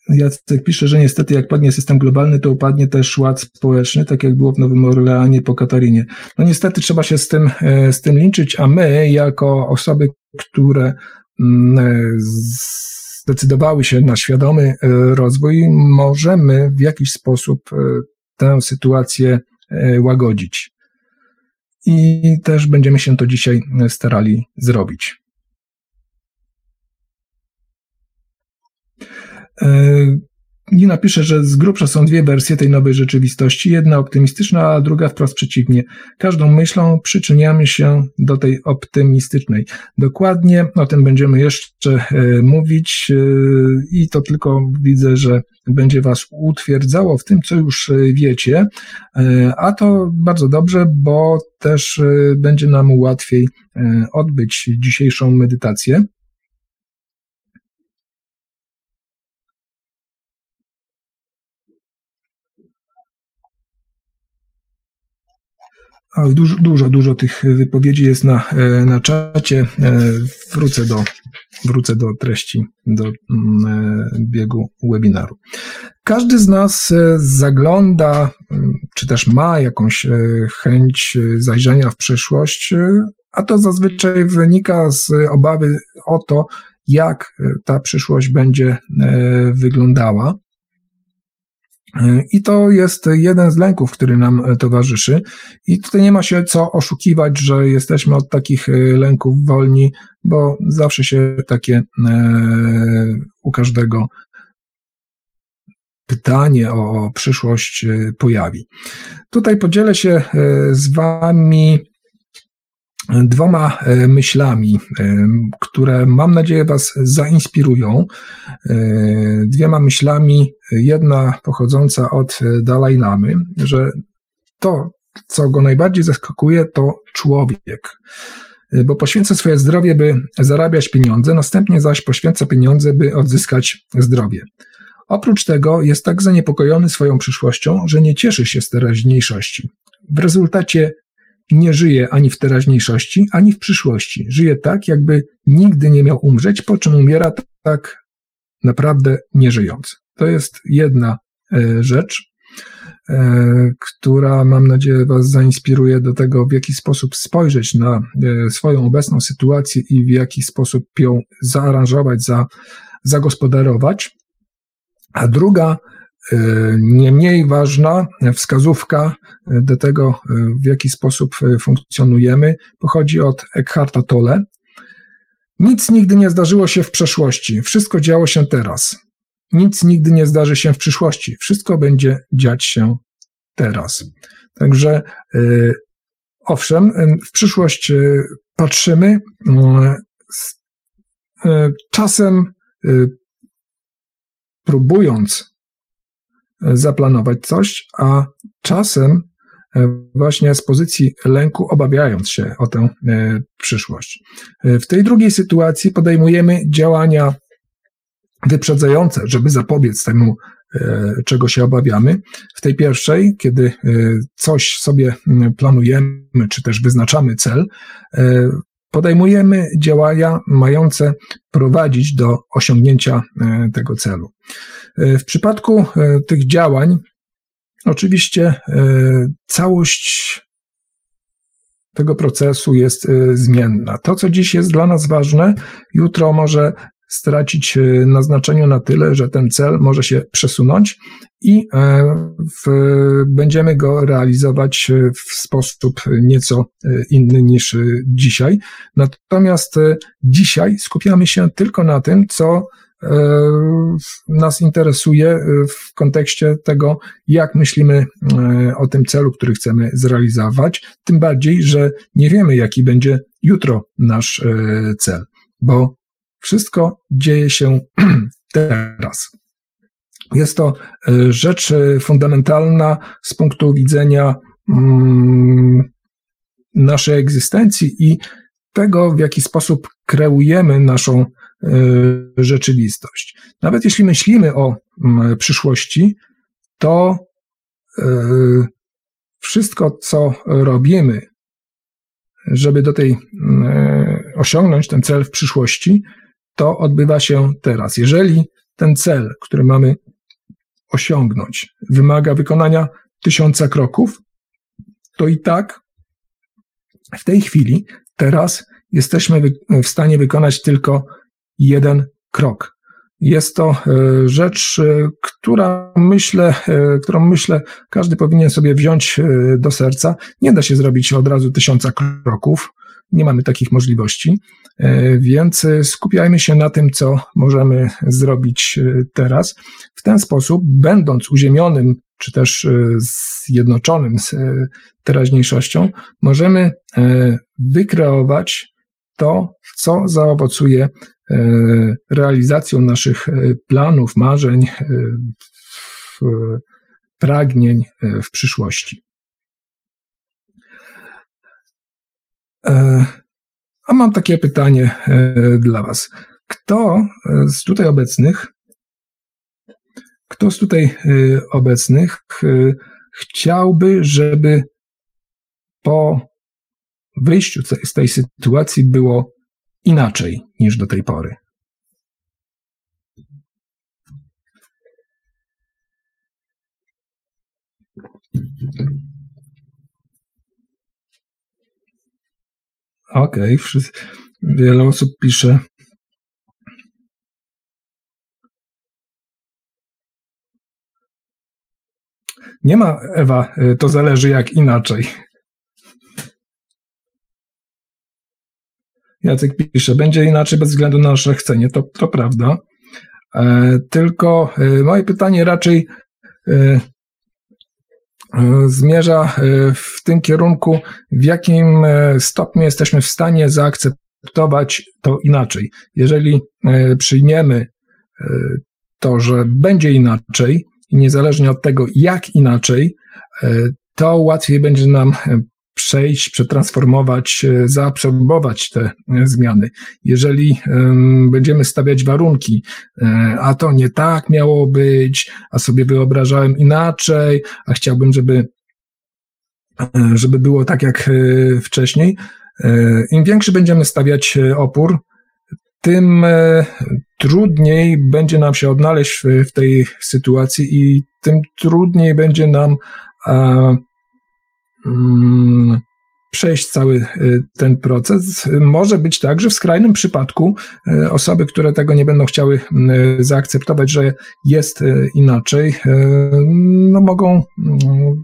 Jacek pisze, że niestety jak padnie system globalny, to upadnie też ład społeczny, tak jak było w Nowym Orleanie po Katarinie. No niestety trzeba się z tym, e, z tym liczyć, a my jako osoby, które mm, e, zdecydowały się na świadomy e, rozwój, możemy w jakiś sposób tę sytuację łagodzić. I też będziemy się to dzisiaj starali zrobić. E, Nina pisze, że z grubsza są dwie wersje tej nowej rzeczywistości, jedna optymistyczna, a druga wprost przeciwnie. Każdą myślą przyczyniamy się do tej optymistycznej. Dokładnie o tym będziemy jeszcze e, mówić e, i to tylko widzę, że będzie Was utwierdzało w tym, co już wiecie, a to bardzo dobrze, bo też będzie nam łatwiej odbyć dzisiejszą medytację. Dużo, dużo, dużo tych wypowiedzi jest na, e, na czacie. E, wrócę do, wrócę do treści, do mm, e, biegu webinaru. Każdy z nas zagląda, mm, czy też ma jakąś chęć zajrzenia w przyszłość, a to zazwyczaj wynika z obawy o to, jak ta przyszłość będzie wyglądała. I to jest jeden z lęków, który nam towarzyszy. I tutaj nie ma się co oszukiwać, że jesteśmy od takich e, lęków wolni, bo zawsze się takie e, u każdego pytanie o przyszłość e, pojawi. Tutaj podzielę się z Wami dwoma myślami, które mam nadzieję Was zainspirują. Dwiema myślami, jedna pochodząca od Dalai Lamy, że to, co go najbardziej zaskakuje, to człowiek. Bo poświęca swoje zdrowie, by zarabiać pieniądze, następnie zaś poświęca pieniądze, by odzyskać zdrowie. Oprócz tego jest tak zaniepokojony swoją przyszłością, że nie cieszy się z teraźniejszości. W rezultacie nie żyje ani w teraźniejszości, ani w przyszłości. Żyje tak, jakby nigdy nie miał umrzeć, po czym umiera tak naprawdę nie żyjąc. To jest jedna e, rzecz, e, która mam nadzieję Was zainspiruje do tego, w jaki sposób spojrzeć na e, swoją obecną sytuację i w jaki sposób ją zaaranżować, za, zagospodarować. A druga nie mniej ważna wskazówka do tego, w jaki sposób funkcjonujemy, pochodzi od Eckharta Tolle. Nic nigdy nie zdarzyło się w przeszłości, wszystko działo się teraz. Nic nigdy nie zdarzy się w przyszłości, wszystko będzie dziać się teraz. Także owszem, w przyszłość patrzymy, czasem próbując zaplanować coś, a czasem właśnie z pozycji lęku, obawiając się o tę przyszłość. W tej drugiej sytuacji podejmujemy działania wyprzedzające, żeby zapobiec temu, czego się obawiamy. W tej pierwszej, kiedy coś sobie planujemy, czy też wyznaczamy cel, podejmujemy działania mające prowadzić do osiągnięcia tego celu. E, w przypadku e, tych działań, oczywiście e, całość tego procesu jest zmienna. To, co dziś jest dla nas ważne, jutro może stracić na znaczeniu na tyle, że ten cel może się przesunąć i w, będziemy go realizować w sposób nieco inny niż dzisiaj. Natomiast dzisiaj skupiamy się tylko na tym, co E, nas interesuje e, w kontekście tego, jak myślimy e, o tym celu, który chcemy zrealizować. Tym bardziej, że nie wiemy, jaki będzie jutro nasz cel, bo wszystko dzieje się [CLEARS THROAT] teraz. Jest to rzecz fundamentalna z punktu widzenia mm, naszej egzystencji i tego, w jaki sposób kreujemy naszą E, rzeczywistość. Nawet jeśli myślimy o przyszłości, to wszystko, co robimy, żeby do tej osiągnąć ten cel w przyszłości, to odbywa się teraz. Jeżeli ten cel, który mamy osiągnąć, wymaga wykonania tysiąca kroków, to i tak w tej chwili, teraz jesteśmy w stanie wykonać tylko jeden krok. Jest to e, rzecz, e, która myślę, e, którą myślę, każdy powinien sobie wziąć do serca. Nie da się zrobić od razu tysiąca kroków. Nie mamy takich możliwości, więc skupiajmy się na tym, co możemy zrobić teraz. W ten sposób, będąc uziemionym czy też zjednoczonym z teraźniejszością, możemy wykreować to, co zaowocuje E, realizacją naszych e, planów, marzeń, e, pragnień w przyszłości. A mam takie pytanie dla Was. Kto z tutaj obecnych, kto z tutaj obecnych chciałby, żeby po wyjściu z tej sytuacji było inaczej niż do tej pory. Okej, okay, wiele osób pisze. Nie ma, Ewa, to zależy jak inaczej. Jacek pisze, będzie inaczej bez względu na nasze chcenie. To, to prawda. E, tylko e, moje pytanie raczej e, zmierza w tym kierunku, w jakim stopniu jesteśmy w stanie zaakceptować to inaczej. Jeżeli przyjmiemy to, że będzie inaczej, niezależnie od tego, jak inaczej, to łatwiej będzie nam przejść, przetransformować, e, zaabsorbować te e, zmiany. Jeżeli będziemy stawiać warunki, e, a to nie tak miało być, a sobie wyobrażałem inaczej, a chciałbym, żeby, żeby było tak jak wcześniej, im większy będziemy stawiać opór, tym trudniej będzie nam się odnaleźć w, tej sytuacji i tym trudniej będzie nam przejść cały y, ten proces. Może być tak, że w skrajnym przypadku y, osoby, które tego nie będą chciały y, zaakceptować, że jest inaczej, no mogą mm,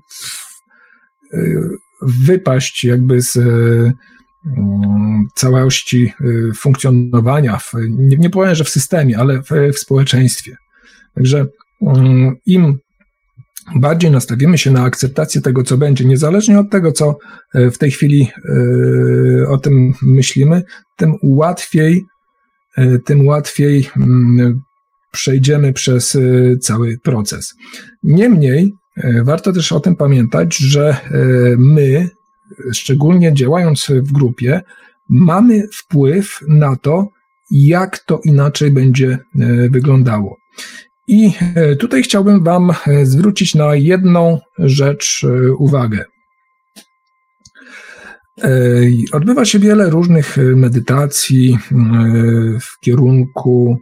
wypaść jakby z mm, całości funkcjonowania, w, nie, nie powiem, że w systemie, ale w, w społeczeństwie. Także im bardziej nastawimy się na akceptację tego, co będzie, niezależnie od tego, co e, w tej chwili e, o tym myślimy, tym łatwiej, e, tym łatwiej mm, przejdziemy przez cały proces. Niemniej, warto też o tym pamiętać, że my, szczególnie działając w grupie, mamy wpływ na to, jak to inaczej będzie wyglądało. I e, tutaj chciałbym Wam e, zwrócić na jedną rzecz e, uwagę. Odbywa się wiele różnych medytacji w kierunku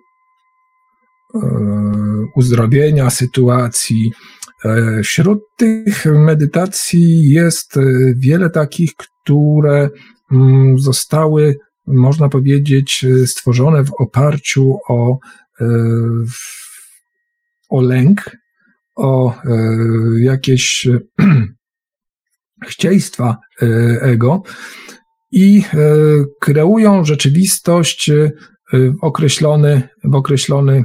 uzdrowienia sytuacji. Wśród tych medytacji jest wiele takich, które mm, zostały, można powiedzieć, stworzone w oparciu o o lęk, o e, jakieś [CLEARS THROAT] chcieństwa e, ego i e, kreują rzeczywistość w określony, w określony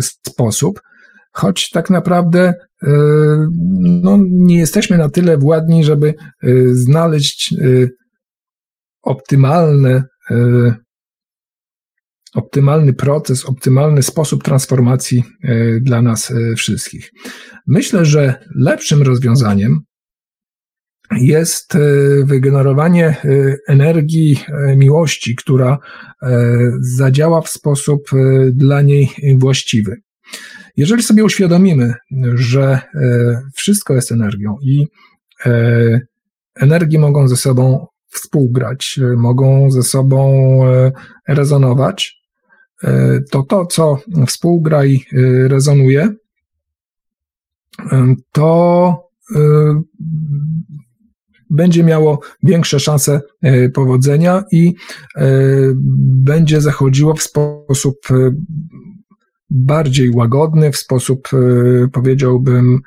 sposób, choć tak naprawdę no, nie jesteśmy na tyle władni, żeby znaleźć optymalne optymalny proces, optymalny sposób transformacji e, dla nas e, wszystkich. Myślę, że lepszym rozwiązaniem jest e, wygenerowanie energii miłości, która zadziała w sposób dla niej właściwy. Jeżeli sobie uświadomimy, że wszystko jest energią i energie mogą ze sobą współgrać, mogą ze sobą rezonować, to to, co współgra i rezonuje, to będzie miało większe szanse e, powodzenia i e, będzie zachodziło w sposób e, bardziej łagodny, w sposób powiedziałbym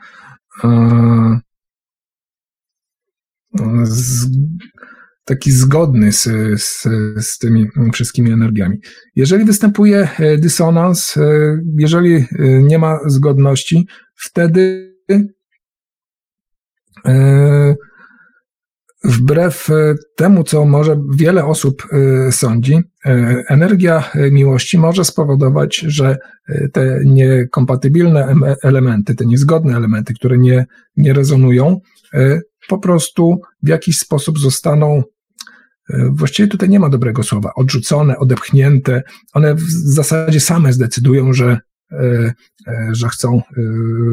taki zgodny z, z, z tymi wszystkimi energiami. Jeżeli występuje dysonans, jeżeli nie ma zgodności, wtedy Wbrew e, temu, co może wiele osób e, sądzi, e, energia miłości może spowodować, że te niekompatybilne elementy, te niezgodne elementy, które nie, nie rezonują, po prostu w jakiś sposób zostaną właściwie tutaj nie ma dobrego słowa, odrzucone, odepchnięte. One w zasadzie same zdecydują, że E, e, że chcą, e,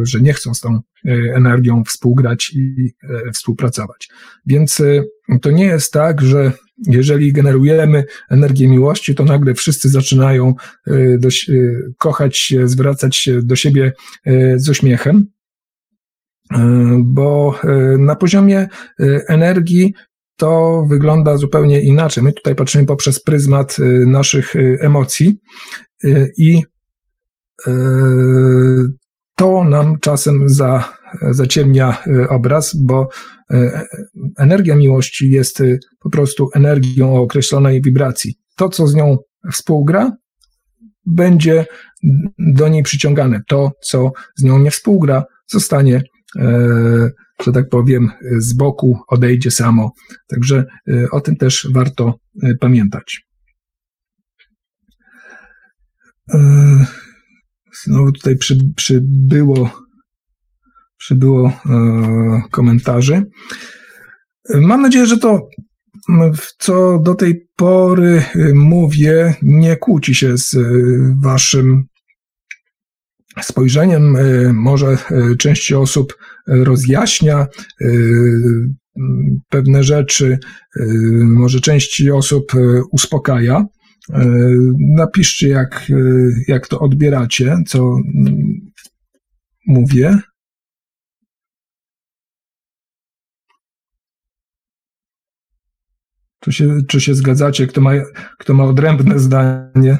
że nie chcą z tą energią współgrać i współpracować. Więc to nie jest tak, że jeżeli generujemy energię miłości, to nagle wszyscy zaczynają do, kochać się, zwracać się do siebie z uśmiechem, bo na poziomie energii to wygląda zupełnie inaczej. My tutaj patrzymy poprzez pryzmat naszych emocji i E, to nam czasem za, zaciemnia obraz, bo energia miłości jest po prostu energią o określonej wibracji. To, co z nią współgra, będzie do niej przyciągane. To, co z nią nie współgra, zostanie, że tak powiem, z boku, odejdzie samo. Także o tym też warto pamiętać. Znowu tutaj przy, przybyło, przybyło e, komentarzy. Mam nadzieję, że to, co do tej pory e, mówię, nie kłóci się z e, Waszym spojrzeniem. E, może części osób rozjaśnia pewne rzeczy, może części osób uspokaja. E, napiszcie, jak, jak to odbieracie, co mm, mówię. Czy się, czy się zgadzacie, kto ma, kto ma odrębne zdanie?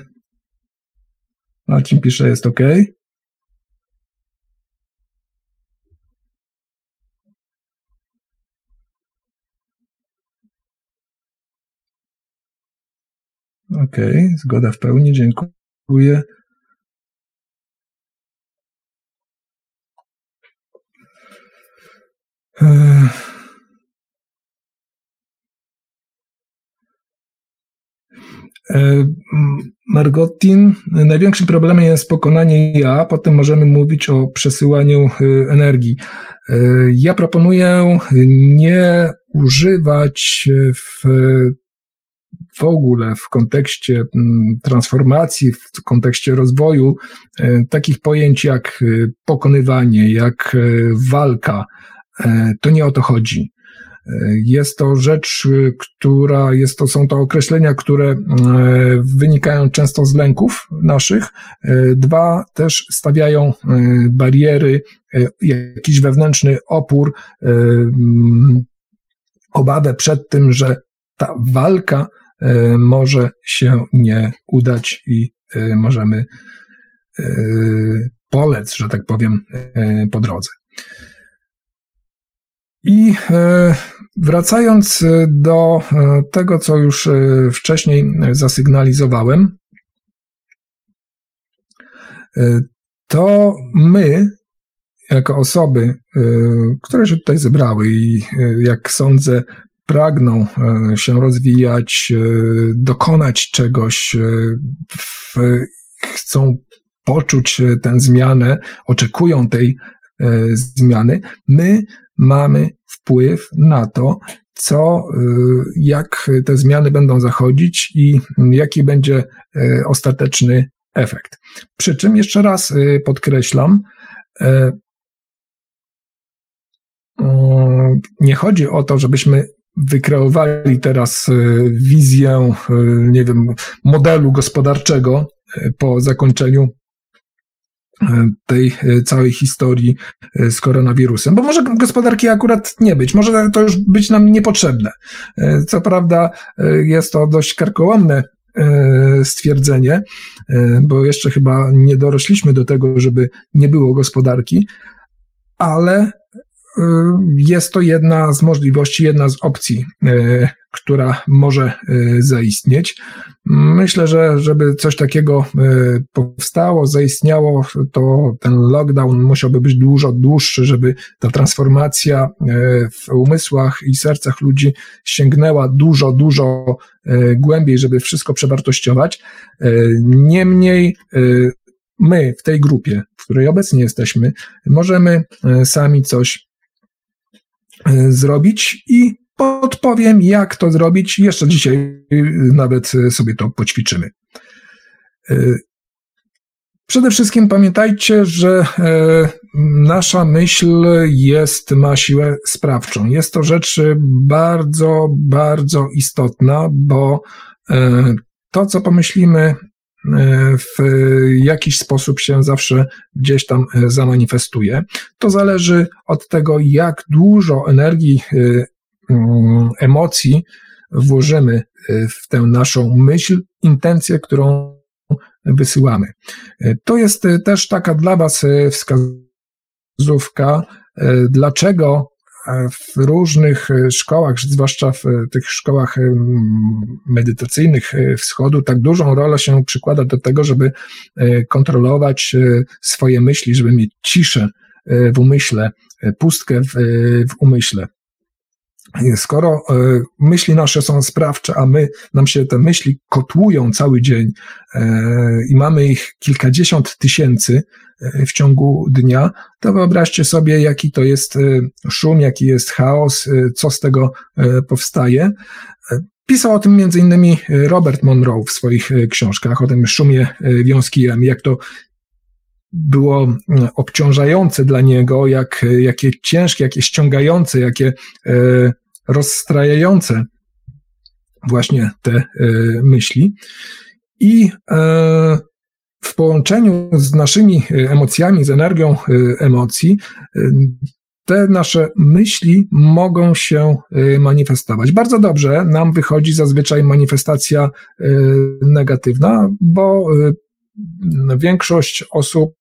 Marcin pisze, jest ok. Okej, okay, zgoda w pełni, dziękuję. E, Margotin, największym problemem jest pokonanie ja, potem możemy mówić o przesyłaniu e, energii. E, ja proponuję nie używać w w ogóle w kontekście mm, transformacji, w kontekście rozwoju e, takich pojęć jak e, pokonywanie, jak e, walka, to nie o to chodzi. Jest to rzecz, która jest to, są to określenia, które wynikają często z lęków naszych. Dwa, też stawiają bariery, jakiś wewnętrzny opór, obawę przed tym, że ta walka może się nie udać i e, możemy e, polec, że tak powiem, po drodze. I wracając do tego, co już wcześniej zasygnalizowałem, to my, jako osoby, które się tutaj zebrały i jak sądzę, pragną e, się rozwijać, e, dokonać czegoś, e, chcą poczuć tę zmianę, oczekują tej zmiany, my mamy wpływ na to, co, jak te zmiany będą zachodzić i jaki będzie ostateczny efekt. Przy czym jeszcze raz podkreślam, nie chodzi o to, żebyśmy wykreowali teraz wizję, nie wiem, modelu gospodarczego po zakończeniu tej e, całej historii e, z koronawirusem, bo może gospodarki akurat nie być, może to już być nam niepotrzebne. E, co prawda jest to dość karkołomne stwierdzenie, bo jeszcze chyba nie dorośliśmy do tego, żeby nie było gospodarki, ale jest to jedna z możliwości, jedna z opcji, która może zaistnieć. Myślę, że żeby coś takiego powstało, zaistniało, to ten lockdown musiałby być dużo dłuższy, żeby ta transformacja w umysłach i sercach ludzi sięgnęła dużo, dużo głębiej, żeby wszystko przewartościować. Niemniej my w tej grupie, w której obecnie jesteśmy, możemy sami coś zrobić i podpowiem, jak to zrobić. Jeszcze dzisiaj y, nawet y, sobie to poćwiczymy. Przede wszystkim pamiętajcie, że e, nasza myśl jest, ma siłę sprawczą. Jest to rzecz bardzo, bardzo istotna, bo e, to, co pomyślimy, e, w jakiś sposób się zawsze gdzieś tam zamanifestuje. To zależy od tego, jak dużo energii Mm, emocji włożymy w tę naszą myśl, intencję, którą wysyłamy. To jest też taka dla Was wskazówka, dlaczego w różnych szkołach, zwłaszcza w tych szkołach medytacyjnych wschodu, tak dużą rolę się przykłada do tego, żeby kontrolować swoje myśli, żeby mieć ciszę w umyśle, pustkę w, w umyśle. Skoro e, myśli nasze są sprawcze, a my, nam się te myśli kotłują cały dzień e, i mamy ich kilkadziesiąt tysięcy e, w ciągu dnia, to wyobraźcie sobie, jaki to jest szum, jaki jest chaos, co z tego powstaje. Pisał o tym między innymi Robert Monroe w swoich książkach, o tym szumie wiązki jak to było obciążające dla niego, jak, jakie ciężkie, jakie ściągające, jakie e, rozstrajające właśnie te e, myśli. I e, w połączeniu z naszymi emocjami, z energią emocji, te nasze myśli mogą się manifestować. Bardzo dobrze nam wychodzi zazwyczaj manifestacja negatywna, bo większość osób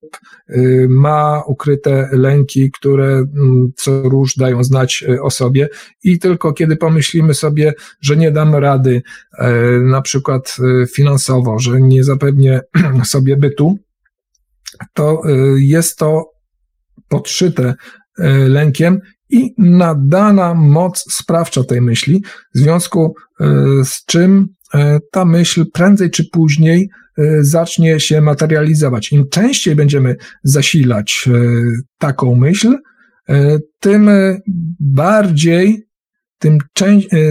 y, ma ukryte lęki, które mm, co róż dają znać y, o sobie. I tylko kiedy pomyślimy sobie, że nie damy rady, e, na przykład y, finansowo, że nie zapewnię [CLEARS THROAT] sobie bytu, to jest to podszyte lękiem i nadana moc sprawcza tej myśli, w związku z czym ta myśl prędzej czy później E, zacznie się materializować. Im częściej będziemy zasilać e, taką myśl, e, tym bardziej, tym,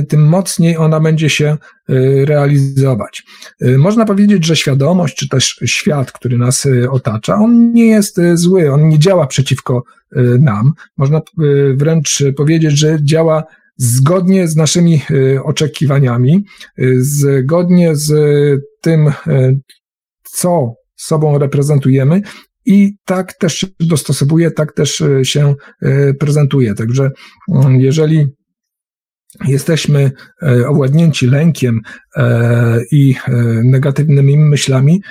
tym mocniej ona będzie się realizować. Można powiedzieć, że świadomość, czy też świat, który nas otacza, on nie jest zły, on nie działa przeciwko nam. Można wręcz powiedzieć, że działa zgodnie z naszymi oczekiwaniami, zgodnie z tym, co sobą reprezentujemy i tak też się dostosowuje, tak też się prezentuje. Także mm, jeżeli jesteśmy owładnięci lękiem i negatywnymi myślami,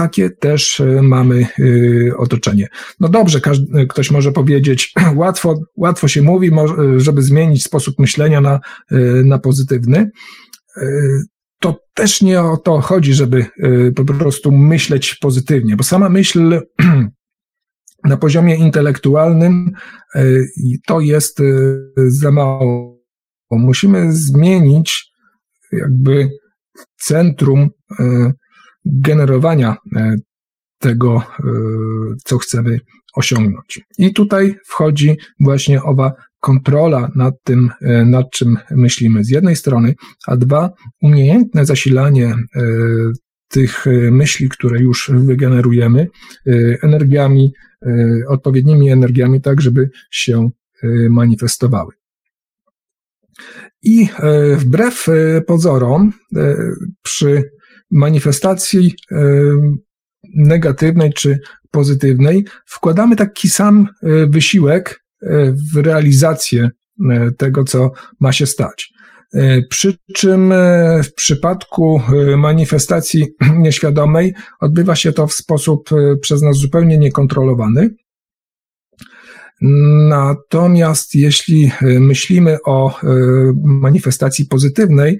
takie też mamy otoczenie. No dobrze, każdy, ktoś może powiedzieć, [CLEARS THROAT] łatwo, łatwo się mówi, żeby zmienić sposób myślenia na, na pozytywny to też nie o to chodzi, żeby y, po prostu myśleć pozytywnie, bo sama myśl [CLEARS THROAT] na poziomie intelektualnym y, to jest y, za mało. Musimy zmienić jakby centrum generowania tego, co chcemy osiągnąć. I tutaj wchodzi właśnie owa kontrola nad tym, e, nad czym myślimy z jednej strony, a dwa, umiejętne zasilanie e, tych myśli, które już wygenerujemy, energiami, odpowiednimi energiami, tak żeby się manifestowały. I wbrew pozorom, przy manifestacji negatywnej czy pozytywnej, wkładamy taki sam e, wysiłek e, w realizację e, tego, co ma się stać. Przy czym w przypadku manifestacji [CLEARS THROAT] nieświadomej odbywa się to w sposób przez nas zupełnie niekontrolowany. Natomiast jeśli myślimy o manifestacji pozytywnej,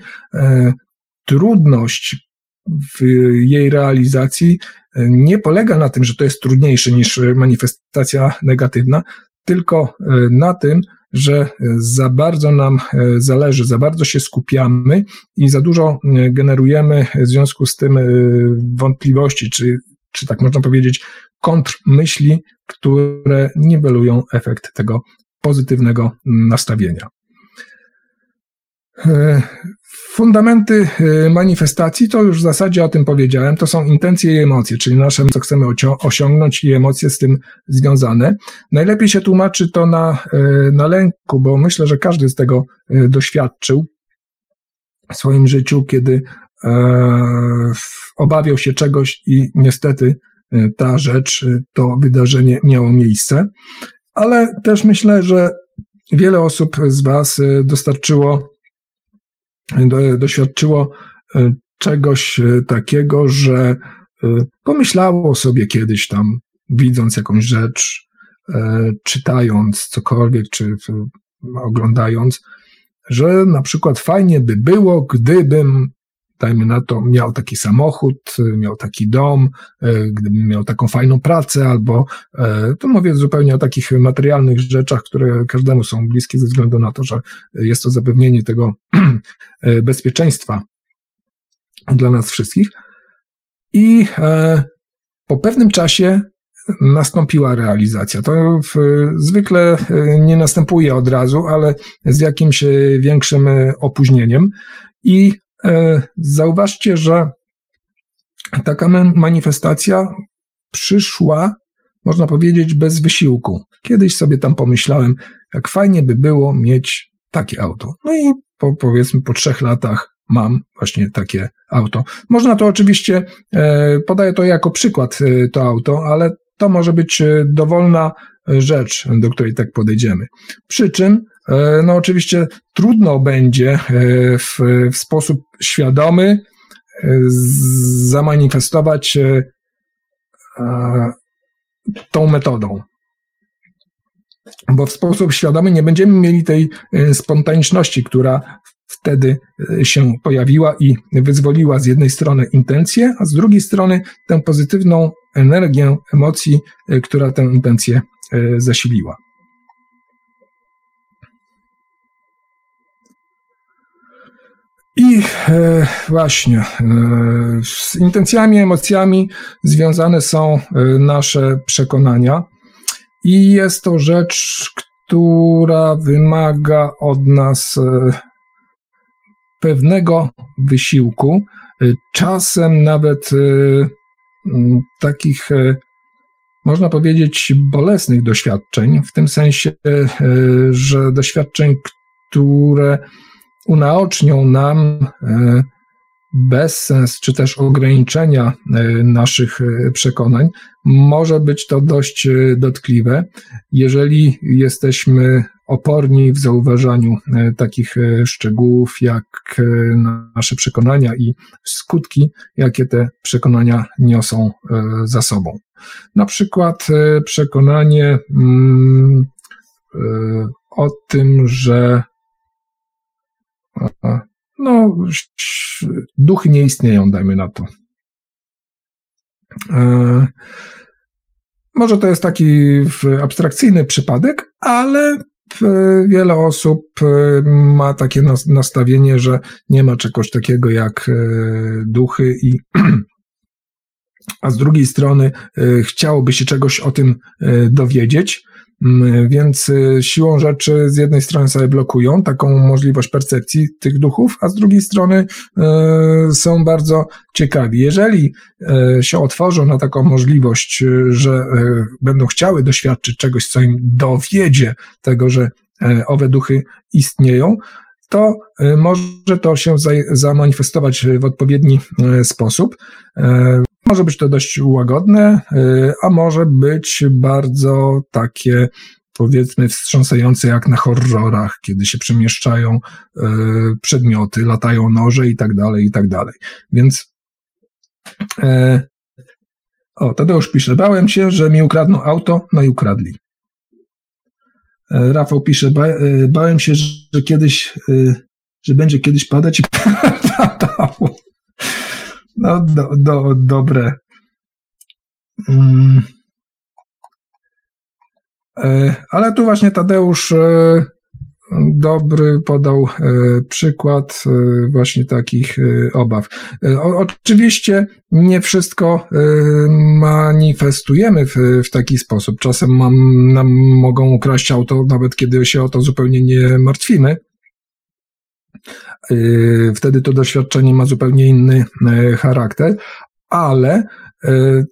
trudność w jej realizacji e, nie polega na tym, że to jest trudniejsze niż manifestacja negatywna, tylko e, na tym, że za bardzo nam e, zależy, za bardzo się skupiamy i za dużo generujemy w związku z tym wątpliwości, czy, czy tak można powiedzieć, kontrmyśli, które niwelują efekt tego pozytywnego nastawienia. Fundamenty y, manifestacji to już w zasadzie o tym powiedziałem, to są intencje i emocje, czyli nasze, co chcemy osiągnąć i emocje z tym związane. Najlepiej się tłumaczy to na, y, na lęku, bo myślę, że każdy z tego doświadczył w swoim życiu, kiedy e, obawiał się czegoś i niestety ta rzecz, to wydarzenie miało miejsce. Ale też myślę, że wiele osób z Was dostarczyło do, doświadczyło e, czegoś e, takiego, że e, pomyślało sobie kiedyś tam, widząc jakąś rzecz, czytając cokolwiek, czy oglądając, że na przykład fajnie by było, gdybym, dajmy na to, miał taki samochód, miał taki dom, gdybym miał taką fajną pracę, albo tu mówię zupełnie o takich materialnych rzeczach, które każdemu są bliskie ze względu na to, że jest to zapewnienie tego [CLEARS THROAT] E, bezpieczeństwa dla nas wszystkich. I e, po pewnym czasie nastąpiła realizacja. To w, zwykle e, nie następuje od razu, ale z jakimś większym opóźnieniem. I zauważcie, że taka manifestacja przyszła, można powiedzieć, bez wysiłku. Kiedyś sobie tam pomyślałem, jak fajnie by było mieć takie auto. No i po, powiedzmy po trzech latach mam właśnie takie auto. Można to oczywiście, e, podaję to jako przykład, e, to auto, ale to może być e, dowolna rzecz, do której tak podejdziemy. Przy czym, no oczywiście trudno będzie w, w sposób świadomy zamanifestować tą metodą bo w sposób świadomy nie będziemy mieli tej e, spontaniczności, która wtedy e, się pojawiła i wyzwoliła z jednej strony intencję, a z drugiej strony tę pozytywną energię emocji, e, która tę intencję zasiliła. I e, właśnie e, z intencjami, emocjami związane są nasze przekonania. I jest to rzecz, która wymaga od nas e, pewnego wysiłku, e, czasem nawet e, takich, można powiedzieć, bolesnych doświadczeń, w tym sensie, że doświadczeń, które unaocznią nam bezsens czy też ograniczenia e, naszych e, przekonań, może być to dość e, dotkliwe, jeżeli jesteśmy oporni w zauważaniu takich szczegółów, jak nasze przekonania i skutki, jakie te przekonania niosą za sobą. Na przykład przekonanie mm, o tym, że no, duchy nie istnieją, dajmy na to. E, może to jest taki abstrakcyjny przypadek, ale wiele osób e, ma takie nastawienie, że nie ma czegoś takiego jak e, duchy i [CLEARS THROAT] a z drugiej strony chciałoby się czegoś o tym dowiedzieć. Mm, więc y, siłą rzeczy z jednej strony sobie blokują taką możliwość percepcji tych duchów, a z drugiej strony y, są bardzo ciekawi. Jeżeli y, się otworzą na taką możliwość, że będą chciały doświadczyć czegoś, co im dowiedzie tego, że owe duchy istnieją, to może to się zamanifestować w odpowiedni sposób. Może być to dość łagodne, y, a może być bardzo takie powiedzmy wstrząsające jak na horrorach, kiedy się przemieszczają y, przedmioty, latają noże i tak dalej, i tak dalej. Więc e, o, Tadeusz pisze, bałem się, że mi ukradną auto, no i ukradli. Rafał pisze, ba, bałem się, że kiedyś, że będzie kiedyś padać i [LAUGHS] padało. No, do, do, dobre. Mm. E, ale tu właśnie Tadeusz e, dobry podał e, przykład właśnie takich obaw. Oczywiście nie wszystko manifestujemy w, w taki sposób. Czasem mam, nam mogą ukraść auto, nawet kiedy się o to zupełnie nie martwimy. Y, wtedy to doświadczenie ma zupełnie inny e, charakter, ale e,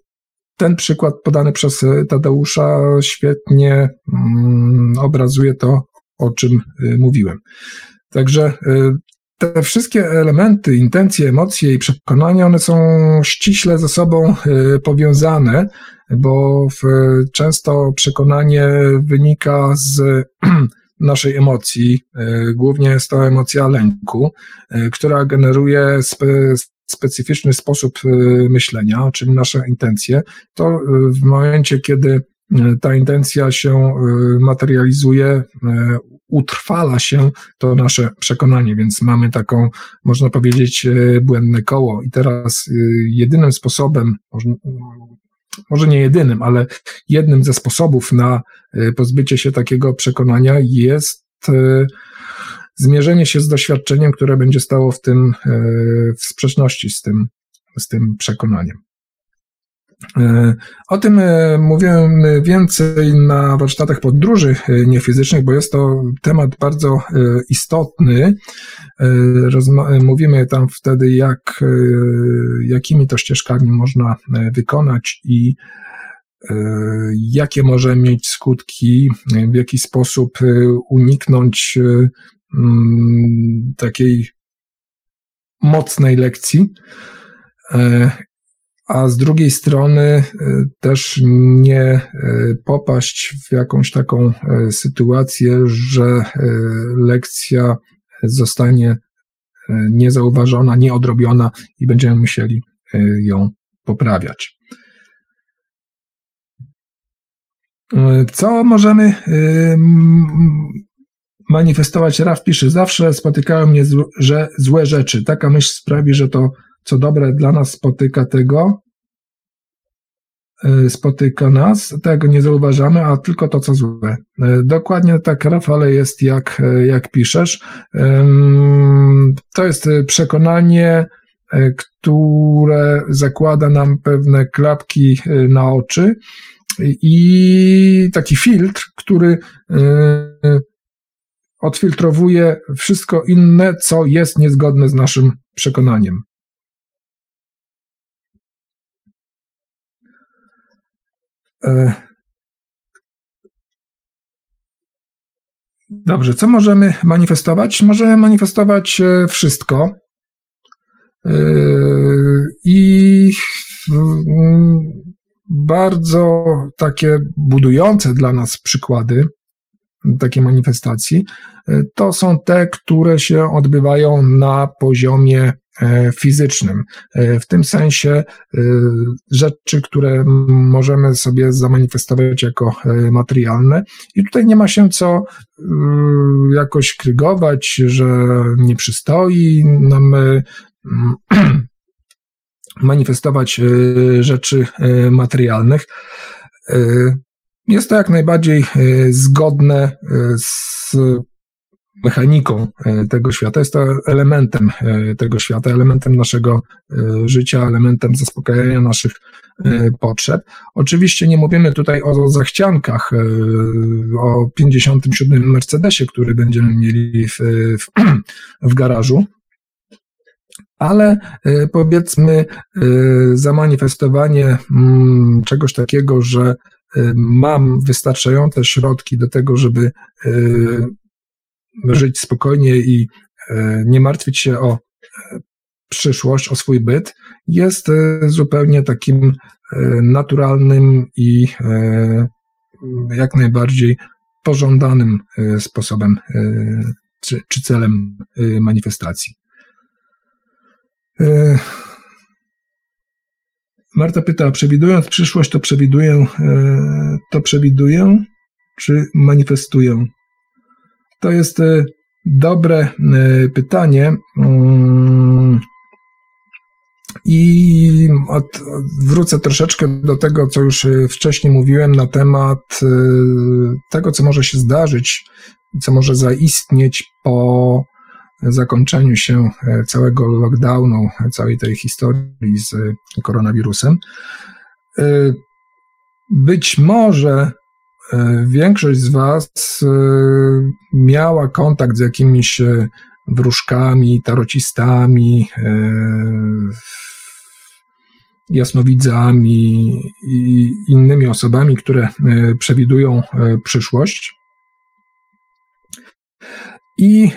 ten przykład podany przez Tadeusza świetnie mm, obrazuje to, o czym y, mówiłem. Także y, te wszystkie elementy, intencje, emocje i przekonania, one są ściśle ze sobą powiązane, bo często przekonanie wynika z [CLEARS THROAT] naszej emocji, e, głównie jest to emocja lęku, e, która generuje spe, specyficzny sposób e, myślenia, czyli nasze intencje, to w momencie, kiedy ta intencja się materializuje, utrwala się to nasze przekonanie, więc mamy taką, można powiedzieć, błędne koło. I teraz jedynym sposobem, może nie jedynym, ale jednym ze sposobów na e, pozbycie się takiego przekonania jest e, zmierzenie się z doświadczeniem, które będzie stało w tym, e, w sprzeczności z tym, z tym przekonaniem. O tym mówiłem więcej na warsztatach podróży niefizycznych, bo jest to temat bardzo istotny. Mówimy tam wtedy, jak, jakimi to ścieżkami można wykonać i jakie może mieć skutki, w jaki sposób uniknąć mm, takiej mocnej lekcji a z drugiej strony e, też nie e, popaść w jakąś taką e, sytuację, że lekcja zostanie niezauważona, nieodrobiona i będziemy musieli ją poprawiać. Co możemy manifestować? Raf pisze, zawsze spotykają mnie że złe rzeczy. Taka myśl sprawi, że to co dobre dla nas spotyka tego, e, spotyka nas, tego nie zauważamy, a tylko to, co złe. E, dokładnie tak, Rafale, jest jak, e, jak piszesz. To jest przekonanie, które zakłada nam pewne klapki na oczy i taki filtr, który odfiltrowuje wszystko inne, co jest niezgodne z naszym przekonaniem. Dobrze, co możemy manifestować? Możemy manifestować e, wszystko. E, I bardzo takie budujące dla nas przykłady takiej manifestacji to są te, które się odbywają na poziomie E, fizycznym. E, w tym sensie e, rzeczy, które możemy sobie zamanifestować jako materialne. I tutaj nie ma się co jakoś krygować, że nie przystoi nam [CLEARS THROAT] manifestować rzeczy materialnych. Jest to jak najbardziej zgodne z mechaniką tego świata, jest to elementem tego świata, elementem naszego życia, elementem zaspokajania naszych potrzeb. Oczywiście nie mówimy tutaj o zachciankach, o 57 Mercedesie, który będziemy mieli w, w, [CLEARS THROAT] w garażu, ale e, powiedzmy e, zamanifestowanie mm, czegoś takiego, że e, mam wystarczające środki do tego, żeby żyć spokojnie i nie martwić się o przyszłość, o swój byt, jest zupełnie takim naturalnym i jak najbardziej pożądanym sposobem czy, czy celem manifestacji. E, Marta pyta, przewidując przyszłość, to przewiduję, e, to przewiduję, czy manifestuję? To jest e, dobre pytanie. Mm, I od, wrócę troszeczkę do tego, co już wcześniej mówiłem na temat tego, co może się zdarzyć, co może zaistnieć po zakończeniu się e, całego lockdownu, całej tej historii z koronawirusem. E, być może e, większość z Was miała kontakt z jakimiś wróżkami, tarocistami, jasnowidzami i innymi osobami, które przewidują przyszłość. I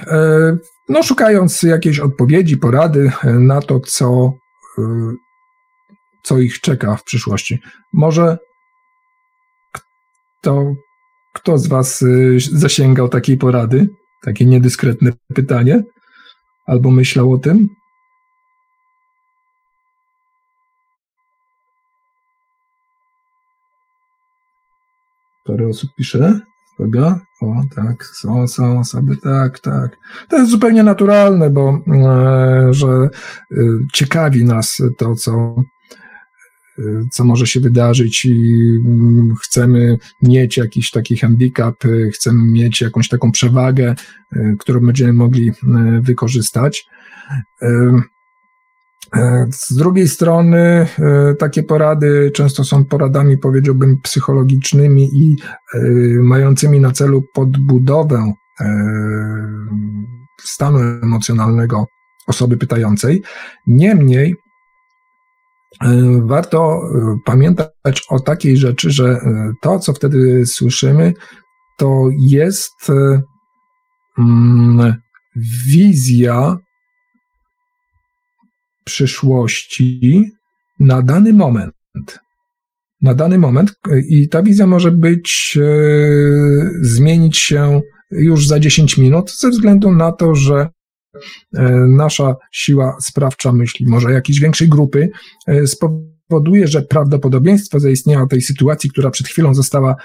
no, szukając jakiejś odpowiedzi, porady e, na to, co, e, co ich czeka w przyszłości. Może kto, kto z Was e, zasięgał takiej porady? Takie niedyskretne pytanie? Albo myślał o tym? Parę osób pisze. Uwaga. O, tak, są, są osoby, tak, tak. To jest zupełnie naturalne, bo e, że e, ciekawi nas to, co, co może się wydarzyć i mm, chcemy mieć jakiś taki handicap, chcemy mieć jakąś taką przewagę, którą będziemy mogli wykorzystać. E, z drugiej strony, e, takie porady często są poradami, powiedziałbym, psychologicznymi i e, mającymi na celu podbudowę stanu emocjonalnego osoby pytającej. Niemniej, warto pamiętać o takiej rzeczy, że to, co wtedy słyszymy, to jest mm, wizja przyszłości na dany moment. Na dany moment i ta wizja może być, e, zmienić się już za 10 minut, ze względu na to, że e, nasza siła sprawcza myśli, może jakiejś większej grupy, e, spowoduje, że prawdopodobieństwo zaistnienia tej sytuacji, która przed chwilą została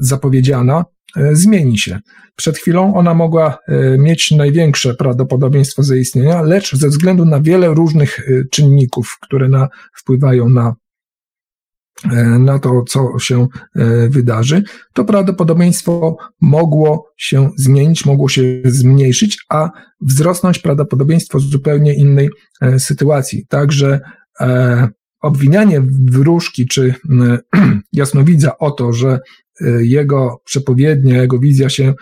zapowiedziana, E, zmieni się. Przed chwilą ona mogła e, mieć największe prawdopodobieństwo zaistnienia, lecz ze względu na wiele różnych e, czynników, które na, wpływają na, na to, co się wydarzy, to prawdopodobieństwo mogło się zmienić, mogło się zmniejszyć, a wzrosnąć prawdopodobieństwo zupełnie innej sytuacji. Także obwinianie wróżki czy [CLEARS THROAT] jasnowidza o to, że jego przepowiednia, jego wizja się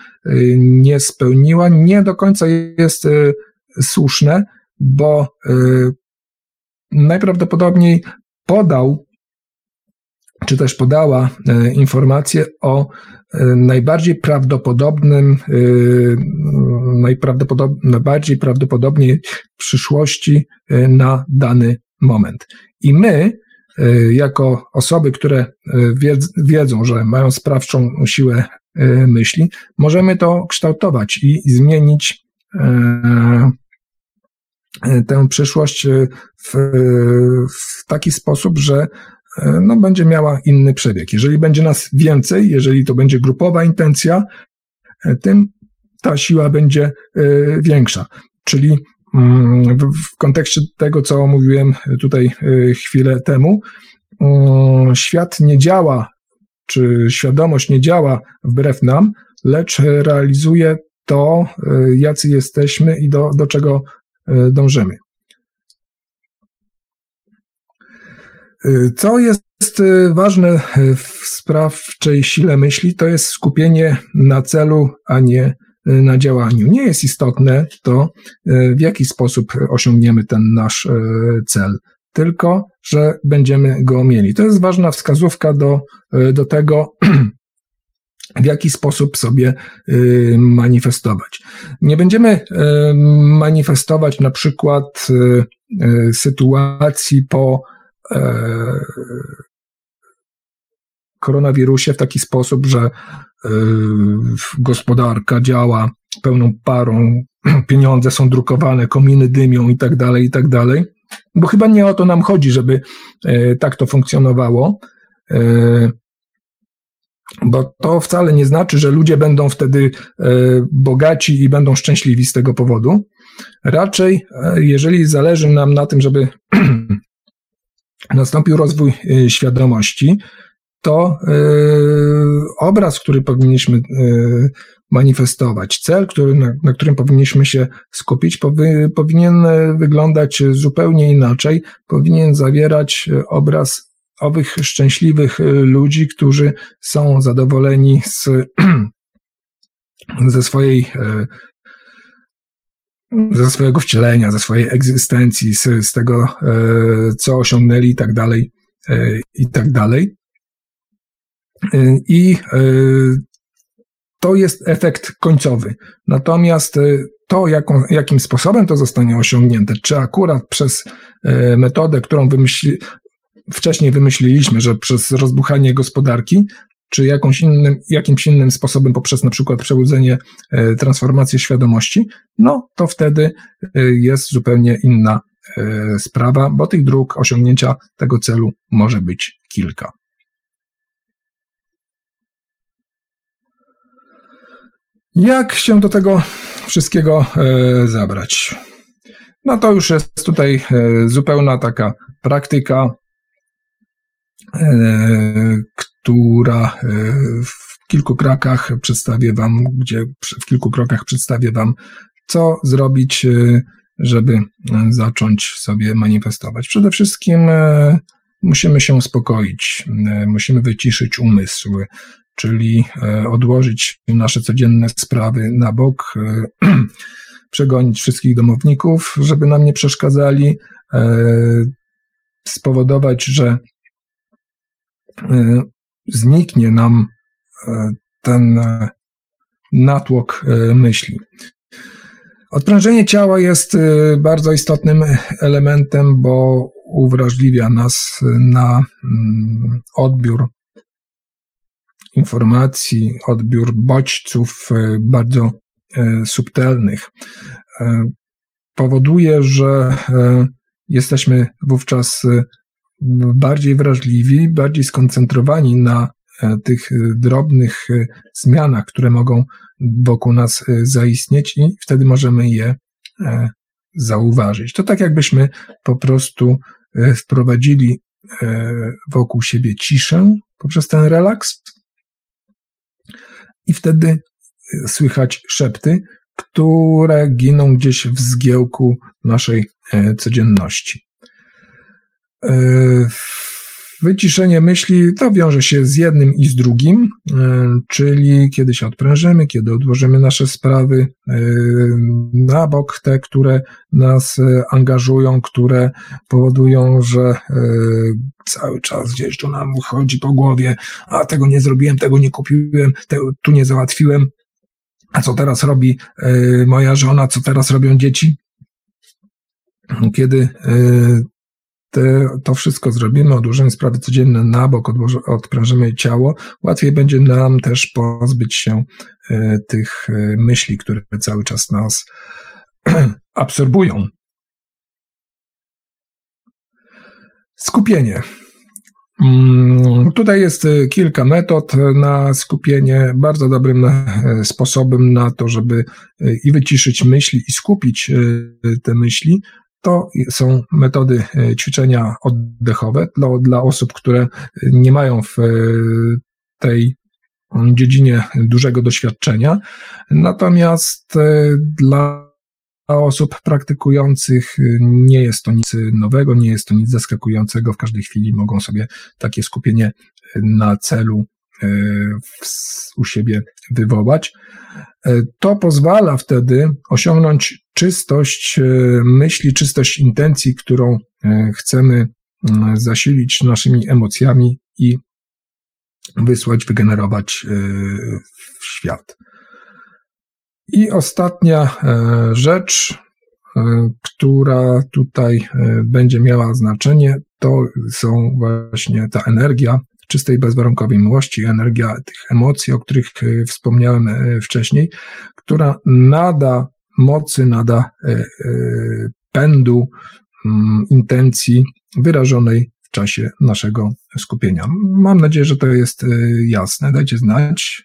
nie spełniła, nie do końca jest słuszne, bo najprawdopodobniej podał, czy też podała informację o najbardziej prawdopodobnym, najbardziej prawdopodobnej przyszłości na dany moment. I my jako osoby, które wiedzą, że mają sprawczą siłę myśli, możemy to kształtować i zmienić tę przyszłość w, w taki sposób, że no, będzie miała inny przebieg. Jeżeli będzie nas więcej, jeżeli to będzie grupowa intencja, tym ta siła będzie większa. Czyli Mm, w kontekście tego, co mówiłem tutaj chwilę temu, świat nie działa, czy świadomość nie działa wbrew nam, lecz realizuje to, jacy jesteśmy i do, do czego dążymy. Co jest ważne w sprawczej sile myśli, to jest skupienie na celu, a nie na działaniu. Nie jest istotne to, w jaki sposób osiągniemy ten nasz cel, tylko że będziemy go mieli. To jest ważna wskazówka do, do tego, [CLEARS THROAT] w jaki sposób sobie manifestować. Nie będziemy manifestować na przykład sytuacji po koronawirusie w taki sposób, że gospodarka działa pełną parą, [CLEARS THROAT] pieniądze są drukowane, kominy dymią i tak dalej, i tak dalej. Bo chyba nie o to nam chodzi, żeby tak to funkcjonowało. Bo to wcale nie znaczy, że ludzie będą wtedy bogaci i będą szczęśliwi z tego powodu. Raczej, jeżeli zależy nam na tym, żeby [CLEARS THROAT] nastąpił rozwój y, świadomości, to y, obraz, który powinniśmy y, manifestować, cel, który, na, na którym powinniśmy się skupić, powy, powinien wyglądać zupełnie inaczej, powinien zawierać obraz owych szczęśliwych ludzi, którzy są zadowoleni z, [CLEARS THROAT] ze swojej ze swojego wcielenia, ze swojej egzystencji, z, z tego, e, co osiągnęli i tak dalej, e, i tak dalej. E, I to jest efekt końcowy. Natomiast to, jaką, jakim sposobem to zostanie osiągnięte, czy akurat przez metodę, którą wymyśli, wcześniej wymyśliliśmy, że przez rozbuchanie gospodarki, czy jakąś innym, jakimś innym sposobem poprzez na przykład przebudzenie, e, transformację świadomości, no to wtedy e, jest zupełnie inna e, sprawa, bo tych dróg osiągnięcia tego celu może być kilka. Jak się do tego wszystkiego zabrać? No to już jest tutaj zupełna taka praktyka, która e, w kilku krokach przedstawię Wam, gdzie w kilku krokach przedstawię Wam, co zrobić, e, żeby zacząć sobie manifestować. Przede wszystkim e, musimy się uspokoić, musimy wyciszyć umysł, czyli odłożyć nasze codzienne sprawy na bok, [CLEARS THROAT] przegonić wszystkich domowników, żeby nam nie przeszkadzali, spowodować, że zniknie nam e, ten e, natłok myśli. Odprężenie ciała jest bardzo istotnym elementem, bo uwrażliwia nas na mm, odbiór informacji, odbiór bodźców bardzo subtelnych. Powoduje, że jesteśmy wówczas bardziej wrażliwi, bardziej skoncentrowani na e, tych e, drobnych e, zmianach, które mogą wokół nas zaistnieć i wtedy możemy je zauważyć. To tak jakbyśmy po prostu wprowadzili wokół siebie ciszę poprzez ten relaks i wtedy słychać szepty, które giną gdzieś w zgiełku naszej codzienności. E, wyciszenie myśli to wiąże się z jednym i z drugim, e, czyli kiedy się odprężymy, kiedy odłożymy nasze sprawy e, na bok, te, które nas angażują, które powodują, że cały czas gdzieś to nam chodzi po głowie, a tego nie zrobiłem, tego nie kupiłem, tu nie załatwiłem, a co teraz robi moja żona, co teraz robią dzieci? Kiedy te, to wszystko zrobimy, odłożymy sprawy codzienne na bok, odprężymy ciało, łatwiej będzie nam też pozbyć się e, tych e, myśli, które cały czas nas [CLEARS THROAT] absorbują. Skupienie. Mm, tutaj jest e, kilka metod na skupienie. Bardzo dobrym sposobem na to, żeby i wyciszyć myśli, i skupić te myśli, to są metody e, ćwiczenia oddechowe dla, dla osób, które nie mają w e, tej dziedzinie dużego doświadczenia. Natomiast dla osób praktykujących nie jest to nic nowego, nie jest to nic zaskakującego. W każdej chwili mogą sobie takie skupienie na celu u siebie wywołać. To pozwala wtedy osiągnąć czystość myśli, czystość intencji, którą chcemy zasilić naszymi emocjami i wysłać, wygenerować w świat. I ostatnia rzecz, która tutaj będzie miała znaczenie, to są właśnie ta energia czystej, bezwarunkowej miłości, energia tych emocji, o których wspomniałem wcześniej, która nada mocy, nada pędu, intencji wyrażonej w czasie naszego skupienia. Mam nadzieję, że to jest jasne. Dajcie znać.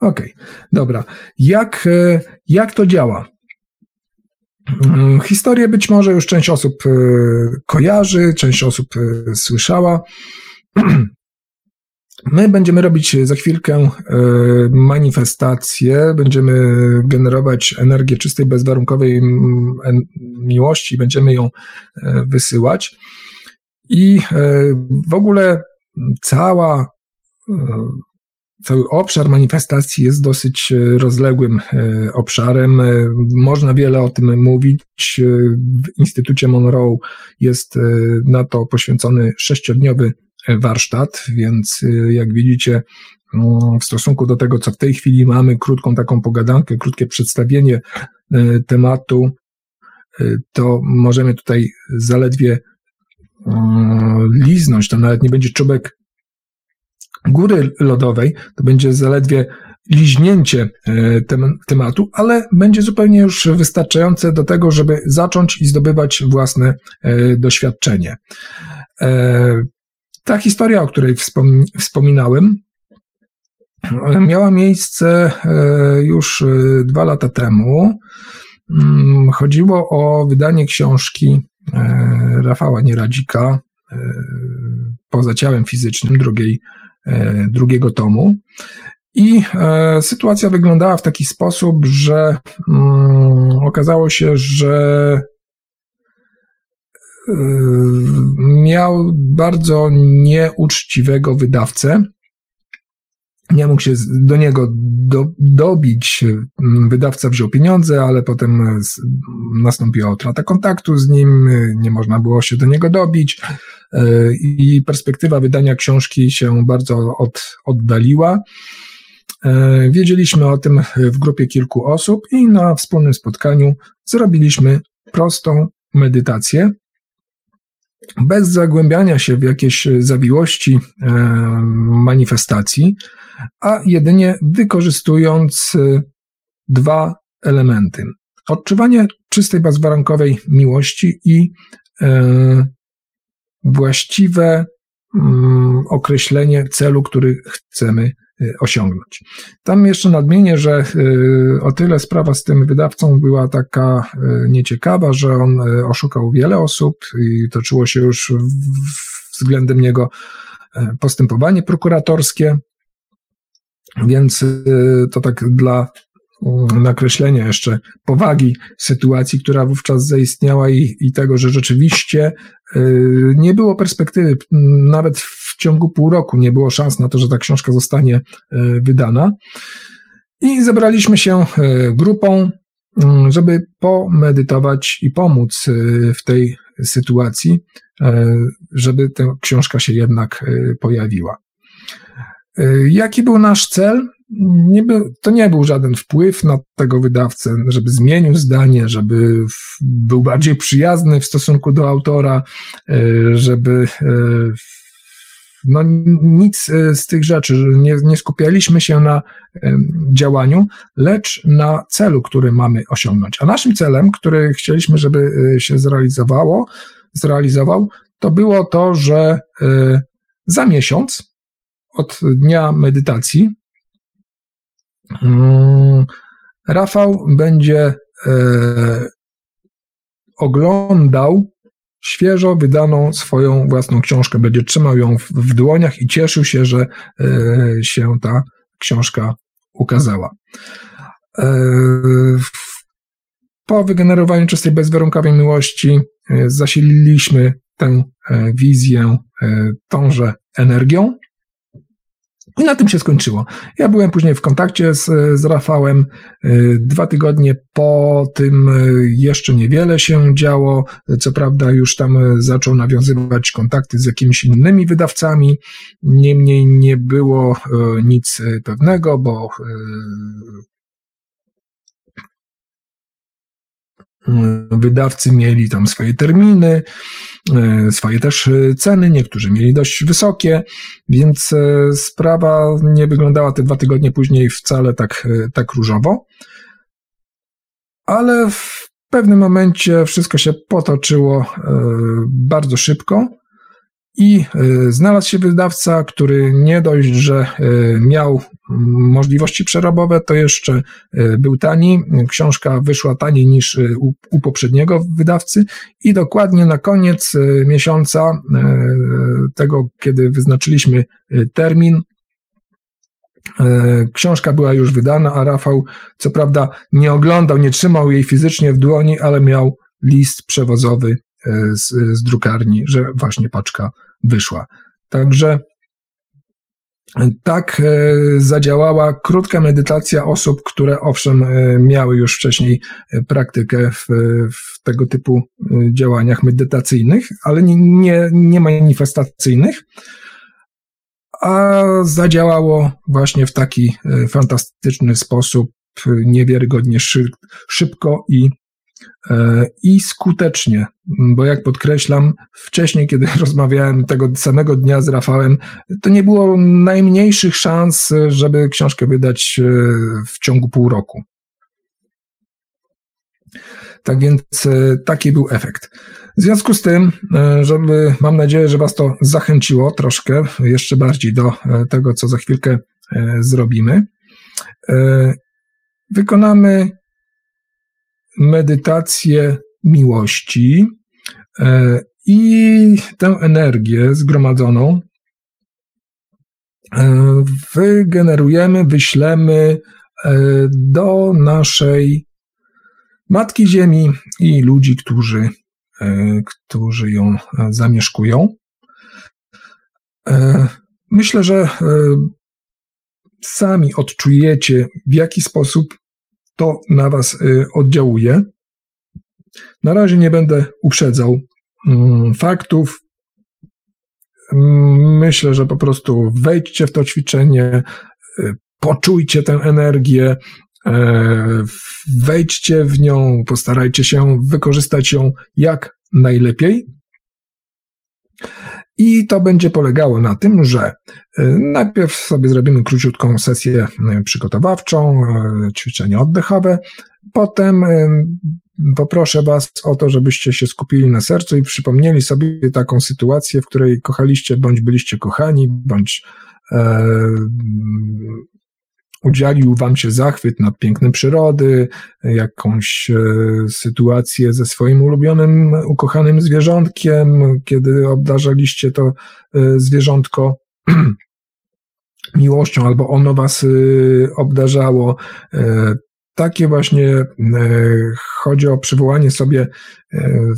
Okej, okay, dobra. Jak, e, jak to działa? Mm, historię być może już część osób e, kojarzy, część osób e, słyszała. [CLEARS THROAT] My będziemy robić za chwilkę manifestację, będziemy generować energię czystej, bezwarunkowej miłości, będziemy ją wysyłać. I w ogóle cała cały obszar manifestacji jest dosyć e, rozległym e, obszarem. E, można wiele o tym mówić. W Instytucie Monroe jest na to poświęcony sześciodniowy warsztat, więc jak widzicie, mm, w stosunku do tego, co w tej chwili mamy, krótką taką pogadankę, krótkie przedstawienie tematu, to możemy tutaj zaledwie liznąć, to nawet nie będzie czubek góry lodowej, to będzie zaledwie liźnięcie e, tem, tematu, ale będzie zupełnie już wystarczające do tego, żeby zacząć i zdobywać własne e, doświadczenie. E, ta historia, o której wspom wspominałem, miała miejsce już dwa lata temu. Mm, chodziło o wydanie książki Rafała Nieradzika poza ciałem fizycznym drugiej drugiego tomu. I e, sytuacja wyglądała w taki sposób, że mm, okazało się, że e, miał bardzo nieuczciwego wydawcę. Nie mógł się do niego do, dobić. Wydawca wziął pieniądze, ale potem nastąpiła utrata kontaktu z nim, nie można było się do niego dobić. E, i perspektywa wydania książki się bardzo od, oddaliła. E, wiedzieliśmy o tym w grupie kilku osób i na wspólnym spotkaniu zrobiliśmy prostą medytację, bez zagłębiania się w jakieś zawiłości e, manifestacji, a jedynie wykorzystując dwa elementy. Odczuwanie czystej, bezwarunkowej miłości i właściwe mm, określenie celu, który chcemy osiągnąć. Tam jeszcze nadmienię, że y, o tyle sprawa z tym wydawcą była taka y, nieciekawa, że on oszukał wiele osób i toczyło się już względem niego postępowanie prokuratorskie. Więc to tak dla nakreślenia jeszcze powagi sytuacji, która wówczas zaistniała i, i tego, że rzeczywiście y, nie było perspektywy, nawet w ciągu pół roku nie było szans na to, że ta książka zostanie y, wydana. I zebraliśmy się y, grupą, żeby pomedytować i pomóc w tej sytuacji, żeby ta książka się jednak pojawiła. Jaki był nasz cel? nie to nie był żaden wpływ na tego wydawcę, żeby zmienił zdanie, żeby był bardziej przyjazny w stosunku do autora, e, żeby e, no nic e, z tych rzeczy, nie, nie skupialiśmy się na działaniu, lecz na celu, który mamy osiągnąć. A naszym celem, który chcieliśmy, żeby się zrealizowało, zrealizował, to było to, że za miesiąc od dnia medytacji mm, Rafał będzie oglądał świeżo wydaną swoją własną książkę, będzie trzymał ją w, w dłoniach i cieszył się, że się ta książka ukazała. Po wygenerowaniu czystej, bezwarunkowej miłości zasililiśmy tę e, wizję e, tąże energią. I na tym się skończyło. Ja byłem później w kontakcie z, z Rafałem. E, dwa tygodnie po tym jeszcze niewiele się działo. Co prawda, już tam zaczął nawiązywać kontakty z jakimiś innymi wydawcami. Niemniej nie było nic pewnego, bo wydawcy mieli tam swoje terminy, e, swoje też e, ceny, niektórzy mieli dość wysokie, więc e, sprawa nie wyglądała te dwa tygodnie później wcale tak, tak różowo. Ale w pewnym momencie wszystko się potoczyło bardzo szybko. I e, znalazł się wydawca, który nie dość, że e, miał możliwości przerobowe, to jeszcze e, był tani. Książka wyszła taniej niż u, u poprzedniego wydawcy i dokładnie na koniec miesiąca tego, kiedy wyznaczyliśmy termin, Książka była już wydana, a Rafał, co prawda, nie oglądał, nie trzymał jej fizycznie w dłoni, ale miał list przewozowy z, z drukarni, że właśnie paczka wyszła. Także tak e, zadziałała krótka medytacja osób, które owszem e, miały już wcześniej e, praktykę w, w tego typu działaniach medytacyjnych, ale nie, nie, nie manifestacyjnych, a zadziałało właśnie w taki fantastyczny sposób, niewiarygodnie szybko i i skutecznie, bo jak podkreślam, wcześniej, kiedy [LAUGHS] rozmawiałem tego samego dnia z Rafałem, to nie było najmniejszych szans, żeby książkę wydać e, w ciągu pół roku. Tak więc e, taki był efekt. W związku z tym, żeby mam nadzieję, że Was to zachęciło troszkę jeszcze bardziej do tego, co za chwilkę zrobimy, wykonamy medytację miłości e, i tę energię zgromadzoną e, wygenerujemy, wyślemy e, do naszej Matki Ziemi i ludzi, którzy, którzy ją zamieszkują. Myślę, że sami odczujecie, w jaki sposób to na Was y, oddziałuje. Na razie nie będę uprzedzał mm, faktów. Mm, myślę, że po prostu wejdźcie w to ćwiczenie, y, poczujcie tę energię, e, wejdźcie w nią, postarajcie się wykorzystać ją jak najlepiej. I to będzie polegało na tym, że y, najpierw sobie zrobimy króciutką sesję y, przygotowawczą, y, ćwiczenie oddechowe, potem poproszę Was o to, żebyście się skupili na sercu i przypomnieli sobie taką sytuację, w której kochaliście, bądź byliście kochani, bądź e, udzielił wam się zachwyt nad pięknem przyrody, jakąś e, sytuację ze swoim ulubionym, ukochanym zwierzątkiem, kiedy obdarzaliście to e, zwierzątko [CLEARS THROAT] miłością, albo ono was e, obdarzało. Takie właśnie chodzi o przywołanie sobie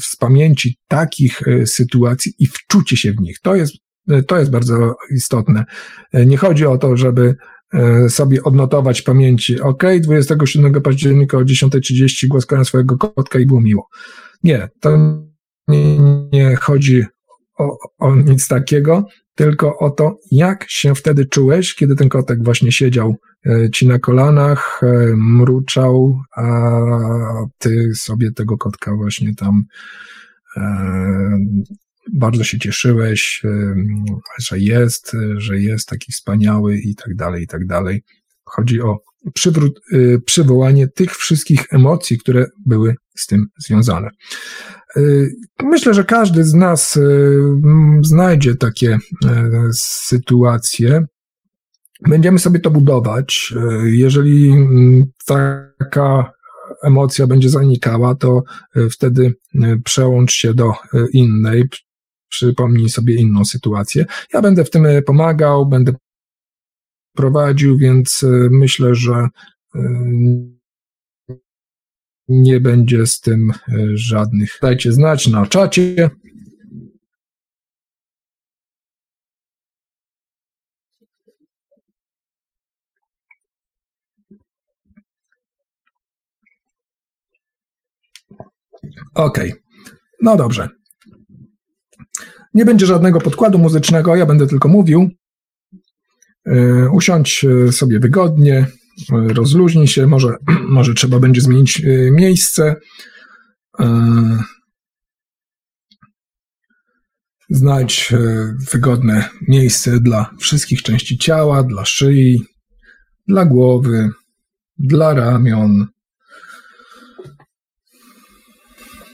z pamięci takich sytuacji i wczucie się w nich. To jest, to jest bardzo istotne. Nie chodzi o to, żeby sobie odnotować w pamięci, ok, 27 października o 10.30 głaskałem swojego kotka i było miło. Nie, to nie, nie chodzi o, o, nic takiego, tylko o to, jak się wtedy czułeś, kiedy ten kotek właśnie siedział e, ci na kolanach, e, mruczał, a ty sobie tego kotka właśnie tam bardzo się cieszyłeś, że jest, że jest taki wspaniały i tak dalej, i tak dalej. Chodzi o y, przywołanie tych wszystkich emocji, które były z tym związane. Y, myślę, że każdy z nas y, znajdzie takie sytuacje, będziemy sobie to budować. E, jeżeli mm, taka emocja będzie zanikała, to e, wtedy e, przełącz się do innej, przypomnij sobie inną sytuację. Ja będę w tym pomagał, będę prowadził, więc myślę, że nie będzie z tym żadnych. Dajcie znać na czacie. Okej, okay. no dobrze. Nie będzie żadnego podkładu muzycznego, ja będę tylko mówił. E, usiądź e, sobie wygodnie, e, rozluźnij się, może, [CLEARS THROAT] może trzeba będzie zmienić miejsce. Znajdź wygodne miejsce dla wszystkich części ciała, dla szyi, dla głowy, dla ramion,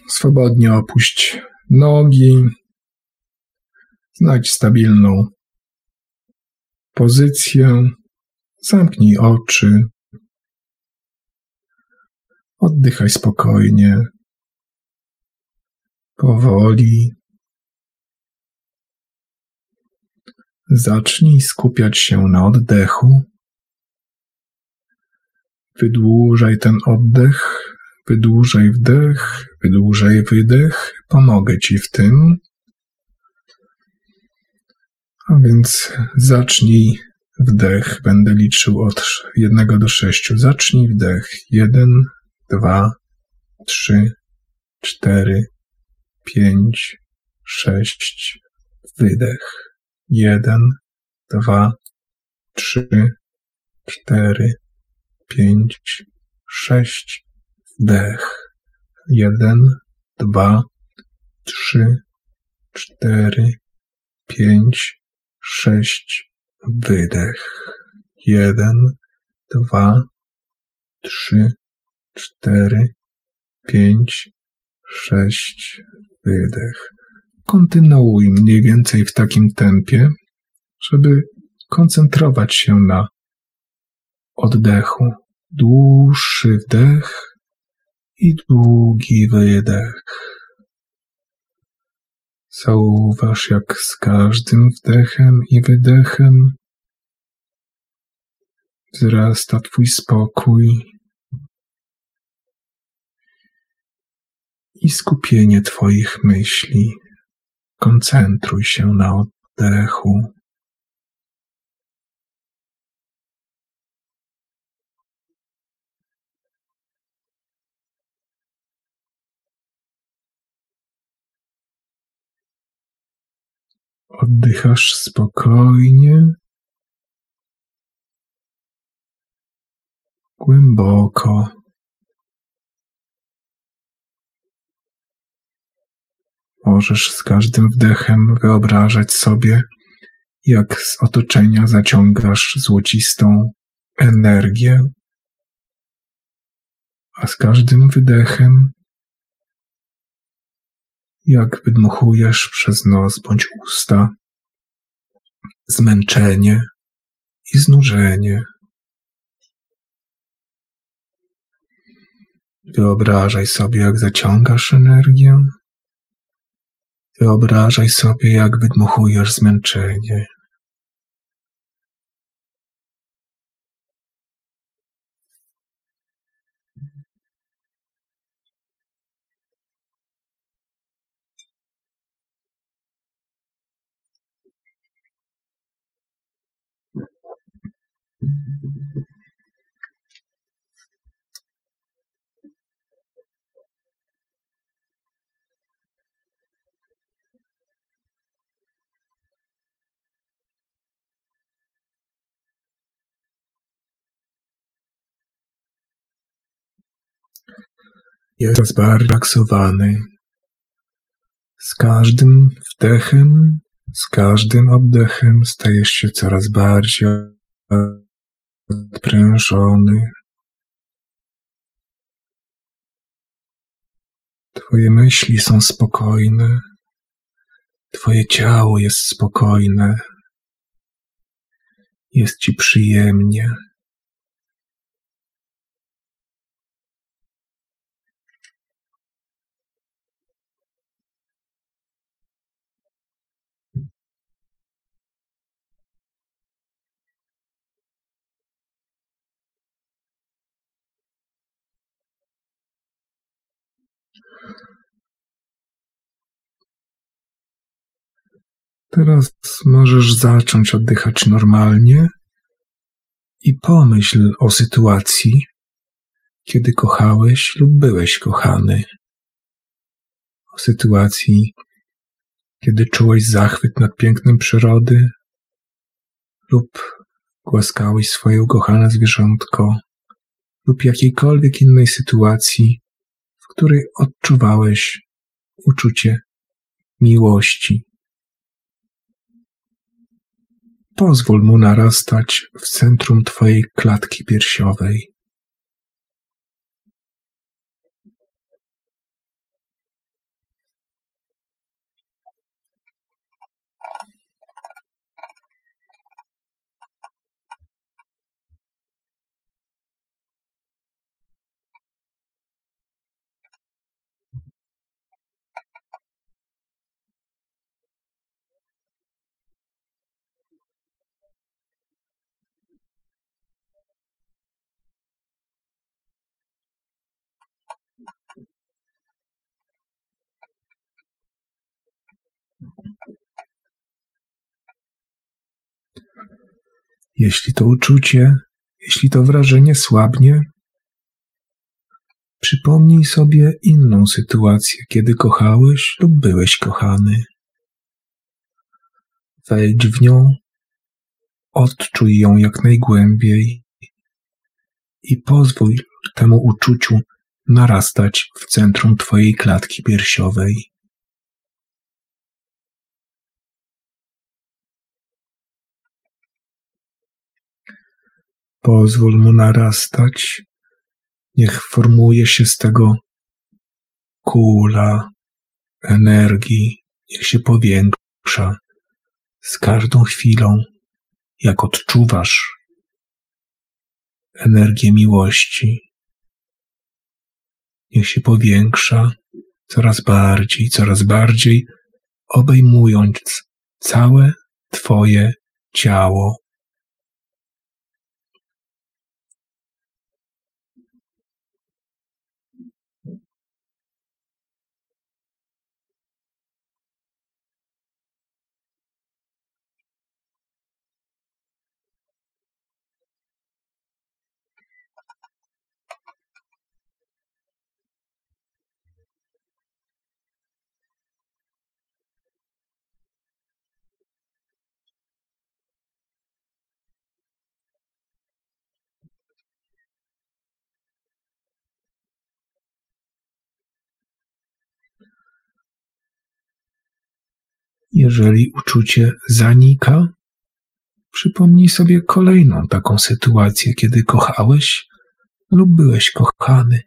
Swobodnie opuść nogi. Znajdź stabilną pozycję. Zamknij oczy. Oddychaj spokojnie. Powoli. Zacznij skupiać się na oddechu. Wydłużaj ten oddech Wydłużaj wdech, wydłużaj wydech. Pomogę Ci w tym. A więc zacznij wdech. Będę liczył od jednego do sześciu. Zacznij wdech. Jeden, dwa, trzy, cztery, pięć, sześć. Wydech. Jeden, dwa, trzy, cztery, pięć, sześć Wdech. Jeden, dwa, trzy, cztery, pięć, sześć. Wydech. Jeden, dwa, trzy, cztery, pięć, sześć. Wydech. Kontynuuj mniej więcej w takim tempie, żeby koncentrować się na oddechu. Dłuższy wdech, i długi wydech. Zauważ, jak z każdym wdechem i wydechem wzrasta Twój spokój i skupienie Twoich myśli. Koncentruj się na oddechu. Oddychasz spokojnie, głęboko. Możesz z każdym wdechem wyobrażać sobie, jak z otoczenia zaciągasz złocistą energię, a z każdym wydechem jak wydmuchujesz przez nos bądź usta zmęczenie i znużenie. Wyobrażaj sobie, jak zaciągasz energię. Wyobrażaj sobie, jak wydmuchujesz zmęczenie. Jest coraz bardziej relaksowany. Z każdym wdechem, z każdym oddechem stajesz się coraz bardziej odprężony. Twoje myśli są spokojne. Twoje ciało jest spokojne. Jest ci przyjemnie. Teraz możesz zacząć oddychać normalnie i pomyśl o sytuacji, kiedy kochałeś lub byłeś kochany. O sytuacji, kiedy czułeś zachwyt nad pięknem przyrody lub głaskałeś swoje ukochane zwierzątko lub jakiejkolwiek innej sytuacji, w której odczuwałeś uczucie miłości. Pozwól mu narastać w centrum twojej klatki piersiowej. Jeśli to uczucie, jeśli to wrażenie słabnie, przypomnij sobie inną sytuację, kiedy kochałeś lub byłeś kochany. Wejdź w nią, odczuj ją jak najgłębiej i pozwól temu uczuciu narastać w centrum Twojej klatki piersiowej. Pozwól mu narastać. Niech formuje się z tego kula energii, niech się powiększa z każdą chwilą, jak odczuwasz energię miłości. Niech się powiększa coraz bardziej, coraz bardziej, obejmując całe Twoje ciało. Jeżeli uczucie zanika, przypomnij sobie kolejną taką sytuację, kiedy kochałeś lub byłeś kochany.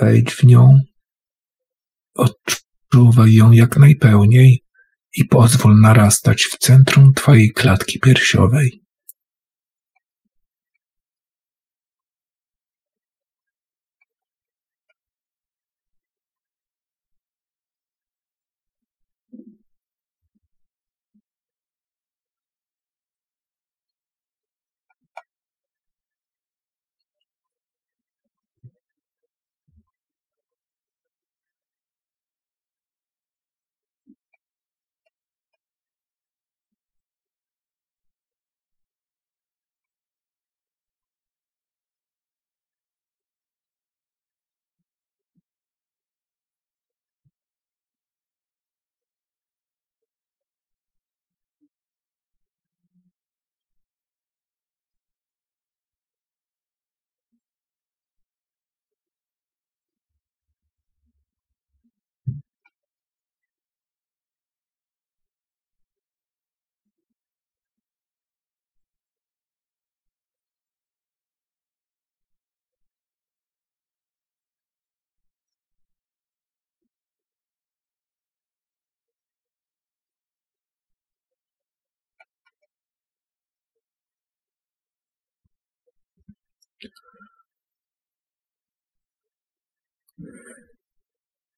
Wejdź w nią, odczuwaj ją jak najpełniej i pozwól narastać w centrum Twojej klatki piersiowej.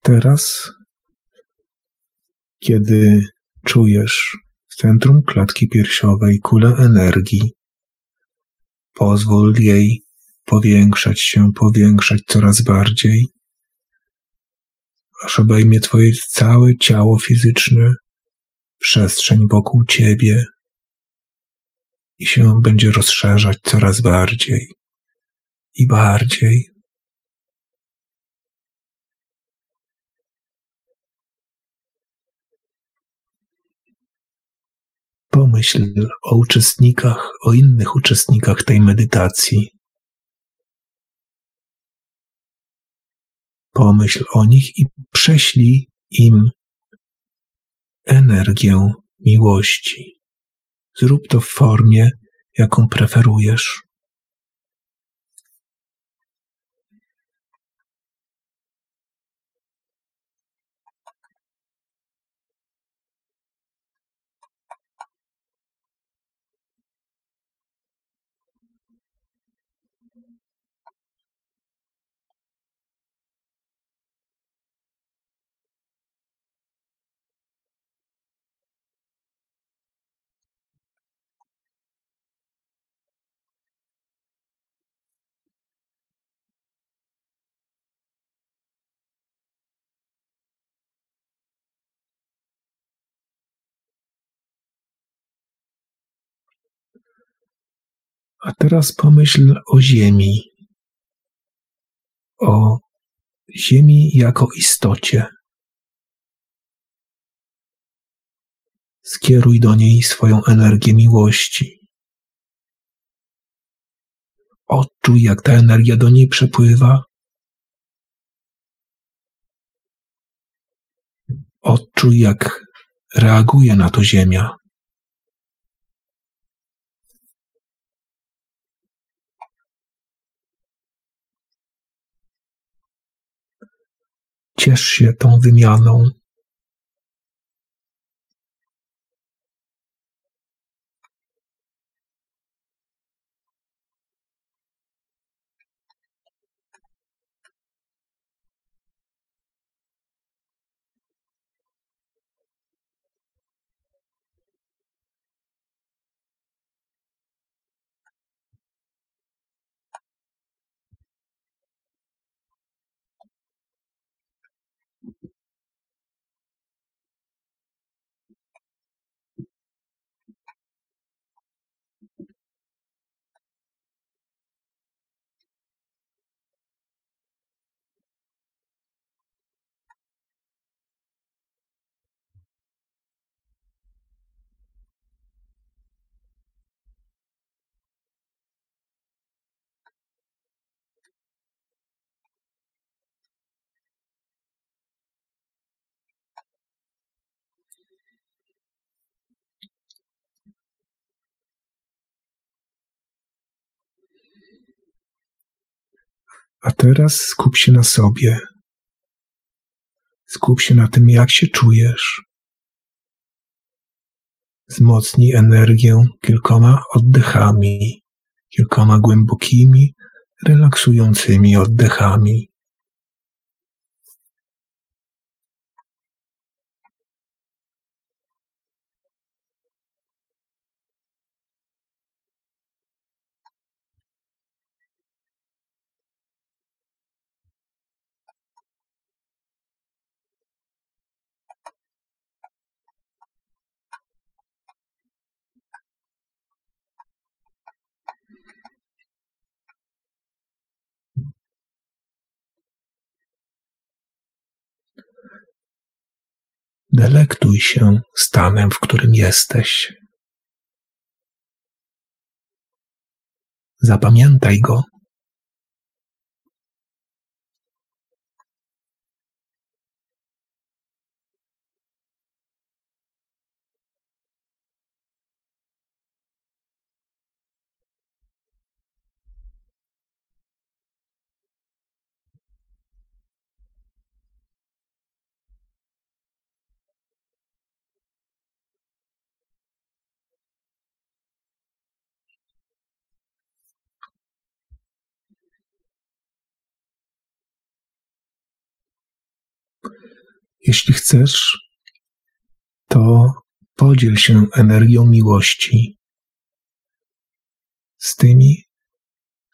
Teraz, kiedy czujesz w centrum klatki piersiowej kulę energii, pozwól jej powiększać się, powiększać coraz bardziej, aż obejmie Twoje całe ciało fizyczne, przestrzeń wokół Ciebie i się będzie rozszerzać coraz bardziej i bardziej. Pomyśl o uczestnikach, o innych uczestnikach tej medytacji. Pomyśl o nich i prześlij im energię miłości. Zrób to w formie, jaką preferujesz. A teraz pomyśl o Ziemi, o Ziemi jako istocie. Skieruj do niej swoją energię miłości. Odczuj, jak ta energia do niej przepływa. Odczuj, jak reaguje na to Ziemia. Ciesz się tą wymianą. A teraz skup się na sobie. Skup się na tym, jak się czujesz. Wzmocnij energię kilkoma oddechami, kilkoma głębokimi, relaksującymi oddechami. Delektuj się stanem, w którym jesteś. Zapamiętaj go. Jeśli chcesz, to podziel się energią miłości z tymi,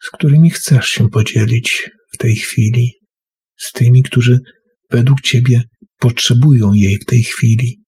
z którymi chcesz się podzielić w tej chwili, z tymi, którzy według Ciebie potrzebują jej w tej chwili.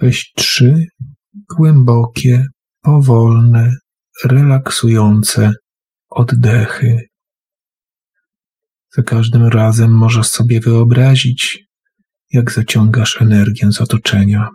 Weź trzy głębokie, powolne, relaksujące oddechy. Za każdym razem możesz sobie wyobrazić, jak zaciągasz energię z otoczenia.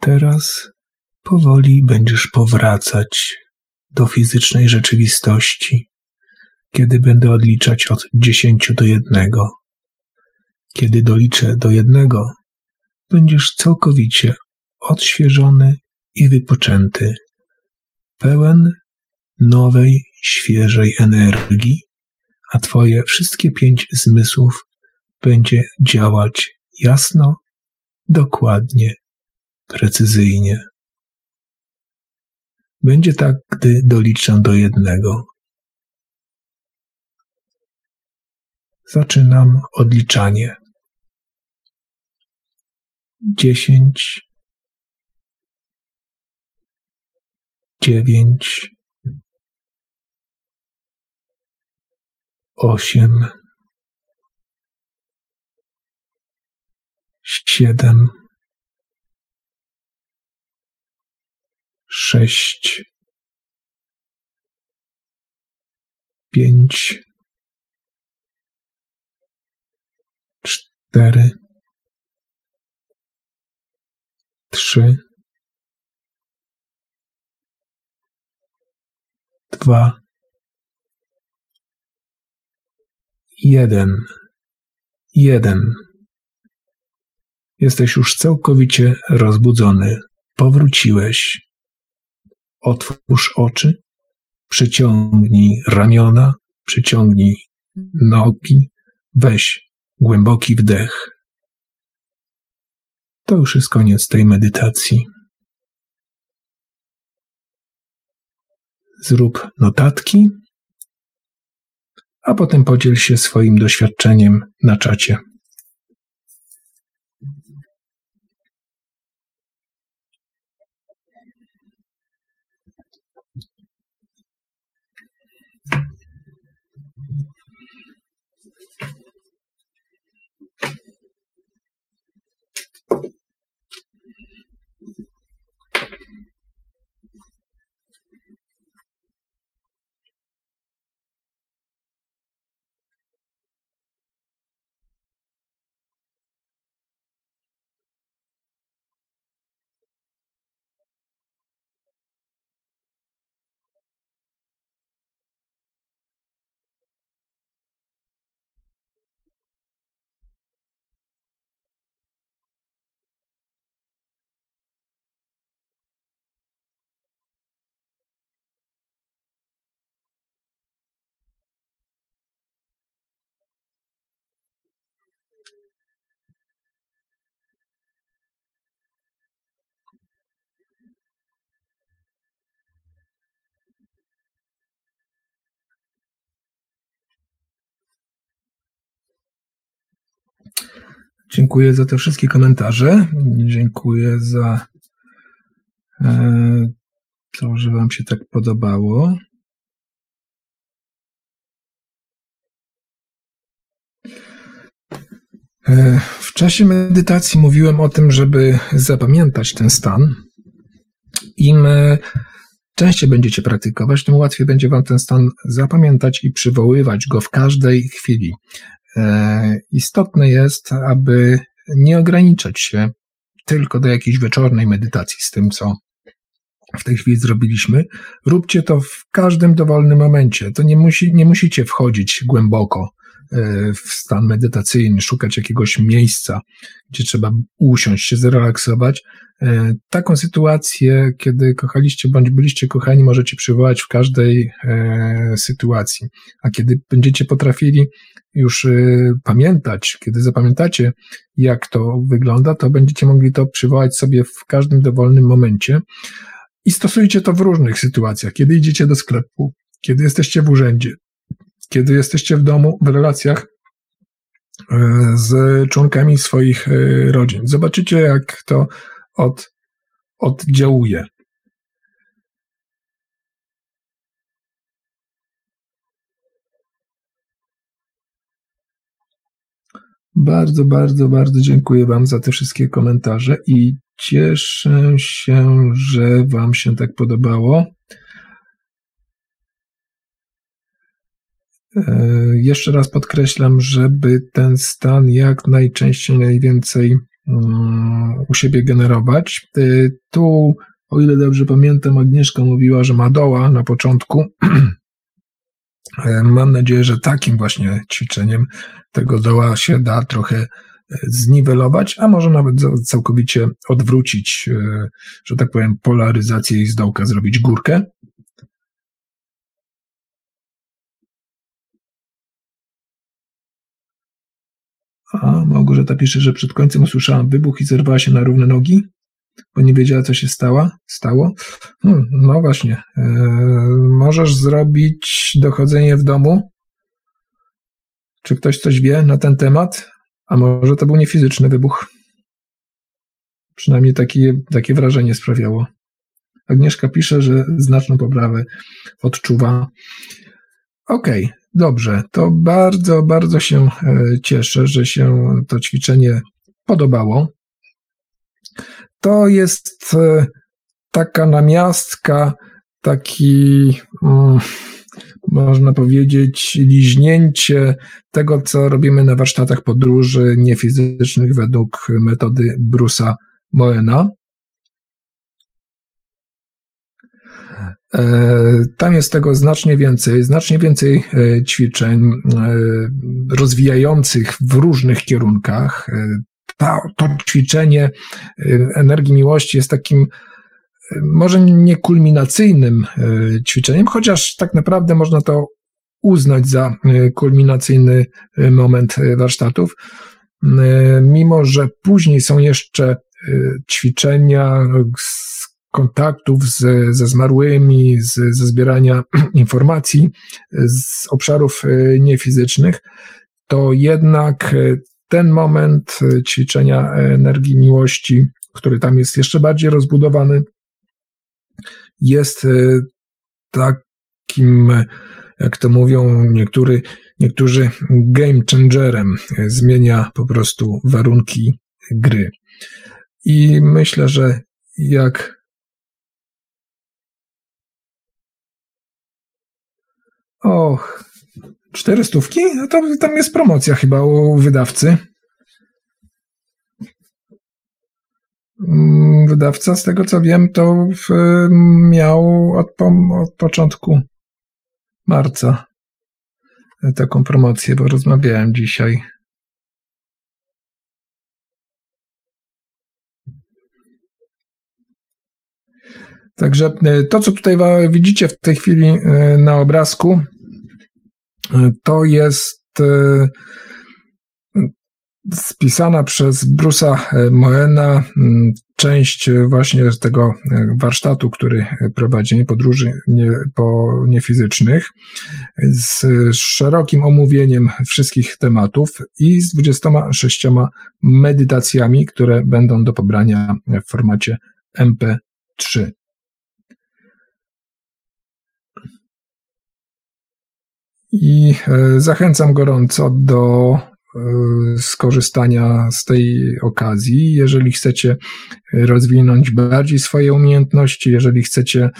Teraz powoli będziesz powracać do fizycznej rzeczywistości, kiedy będę odliczać od dziesięciu do jednego. Kiedy doliczę do jednego, będziesz całkowicie odświeżony i wypoczęty, pełen nowej, świeżej energii, a Twoje wszystkie pięć zmysłów będzie działać jasno, dokładnie precyzyjnie. Będzie tak, gdy doliczę do jednego. Zaczynam odliczanie. Dziesięć, dziewięć, osiem, siedem, sześć, pięć, cztery, trzy, dwa, jeden, jeden. Jesteś już całkowicie rozbudzony. Powróciłeś. Otwórz oczy, przyciągnij ramiona, przyciągnij nogi, weź głęboki wdech. To już jest koniec tej medytacji. Zrób notatki, a potem podziel się swoim doświadczeniem na czacie. Dziękuję za te wszystkie komentarze. Dziękuję za e, to, że Wam się tak podobało. E, w czasie medytacji mówiłem o tym, żeby zapamiętać ten stan. Im e, częściej będziecie praktykować, tym łatwiej będzie Wam ten stan zapamiętać i przywoływać go w każdej chwili. E, istotne jest, aby nie ograniczać się tylko do jakiejś wieczornej medytacji z tym, co w tej chwili zrobiliśmy. Róbcie to w każdym dowolnym momencie. To nie, musi, nie musicie wchodzić głęboko w stan medytacyjny, szukać jakiegoś miejsca, gdzie trzeba usiąść, się zrelaksować. E, taką sytuację, kiedy kochaliście bądź byliście kochani, możecie przywołać w każdej sytuacji. A kiedy będziecie potrafili już pamiętać, kiedy zapamiętacie, jak to wygląda, to będziecie mogli to przywołać sobie w każdym dowolnym momencie i stosujcie to w różnych sytuacjach. Kiedy idziecie do sklepu, kiedy jesteście w urzędzie, kiedy jesteście w domu, w relacjach y, z członkami swoich y, rodzin. Zobaczycie, jak to od, oddziałuje. Bardzo, bardzo, bardzo dziękuję Wam za te wszystkie komentarze i cieszę się, że Wam się tak podobało. Jeszcze raz podkreślam, żeby ten stan jak najczęściej, najwięcej mm, u siebie generować. E, tu, o ile dobrze pamiętam, Agnieszka mówiła, że ma doła na początku. [CLEARS THROAT] E, mam nadzieję, że takim właśnie ćwiczeniem tego doła się da trochę e, zniwelować, a może nawet całkowicie odwrócić, e, że tak powiem, polaryzację i z dołka zrobić górkę. A Małgorzata pisze, że przed końcem usłyszałam wybuch i zerwała się na równe nogi bo nie wiedziała, co się stała, stało. Hmm, no właśnie. E, możesz zrobić dochodzenie w domu? Czy ktoś coś wie na ten temat? A może to był niefizyczny wybuch? Przynajmniej takie, takie wrażenie sprawiało. Agnieszka pisze, że znaczną poprawę odczuwa. Okej, okay, dobrze. To bardzo, bardzo się e, cieszę, że się to ćwiczenie podobało to jest e, taka namiastka, taki, mm, można powiedzieć, liźnięcie tego, co robimy na warsztatach podróży niefizycznych według metody Brusa Moena. Tam jest tego znacznie więcej, znacznie więcej e, ćwiczeń rozwijających w różnych kierunkach. To ćwiczenie energii miłości jest takim może nie kulminacyjnym ćwiczeniem, chociaż tak naprawdę można to uznać za kulminacyjny moment warsztatów, mimo że później są jeszcze ćwiczenia z kontaktów z, ze zmarłymi, z, ze zbierania [CLEARS THROAT] informacji z obszarów niefizycznych, to jednak ten moment y, ćwiczenia energii miłości, który tam jest jeszcze bardziej rozbudowany, jest takim, jak to mówią niektóry, niektórzy, game changerem. Zmienia po prostu warunki gry. I myślę, że jak Och, Cztery stówki? No to tam jest promocja chyba u wydawcy. Mm, wydawca, z tego co wiem, to miał od, od początku marca taką promocję, bo rozmawiałem dzisiaj. Także e, to, co tutaj widzicie w tej chwili e, na obrazku, to jest e, spisana przez Brusa Moena mm, część właśnie tego warsztatu, który prowadzi podróży nie, po niefizycznych, z szerokim omówieniem wszystkich tematów i z 26 medytacjami, które będą do pobrania w formacie MP3. I e, zachęcam gorąco do e, skorzystania z tej okazji. Jeżeli chcecie rozwinąć bardziej swoje umiejętności, jeżeli chcecie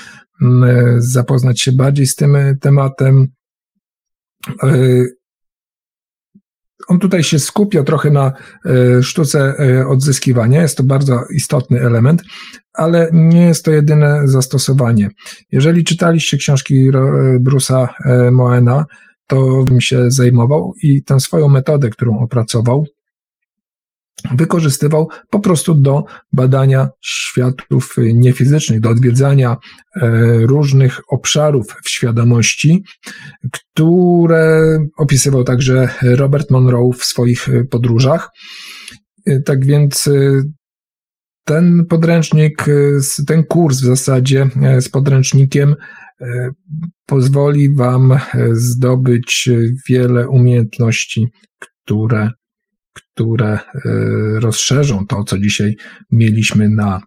zapoznać się bardziej z tym tematem, e, on tutaj się skupia trochę na sztuce odzyskiwania. Jest to bardzo istotny element, ale nie jest to jedyne zastosowanie. Jeżeli czytaliście książki Brusa Moena, to bym się zajmował i tę swoją metodę, którą opracował, wykorzystywał po prostu do badania światów niefizycznych, do odwiedzania e, różnych obszarów w świadomości, które opisywał także Robert Monroe w swoich podróżach. E, tak więc e, ten podręcznik, ten kurs w zasadzie z podręcznikiem pozwoli Wam e, zdobyć wiele umiejętności, które, które e, rozszerzą to, co dzisiaj mieliśmy na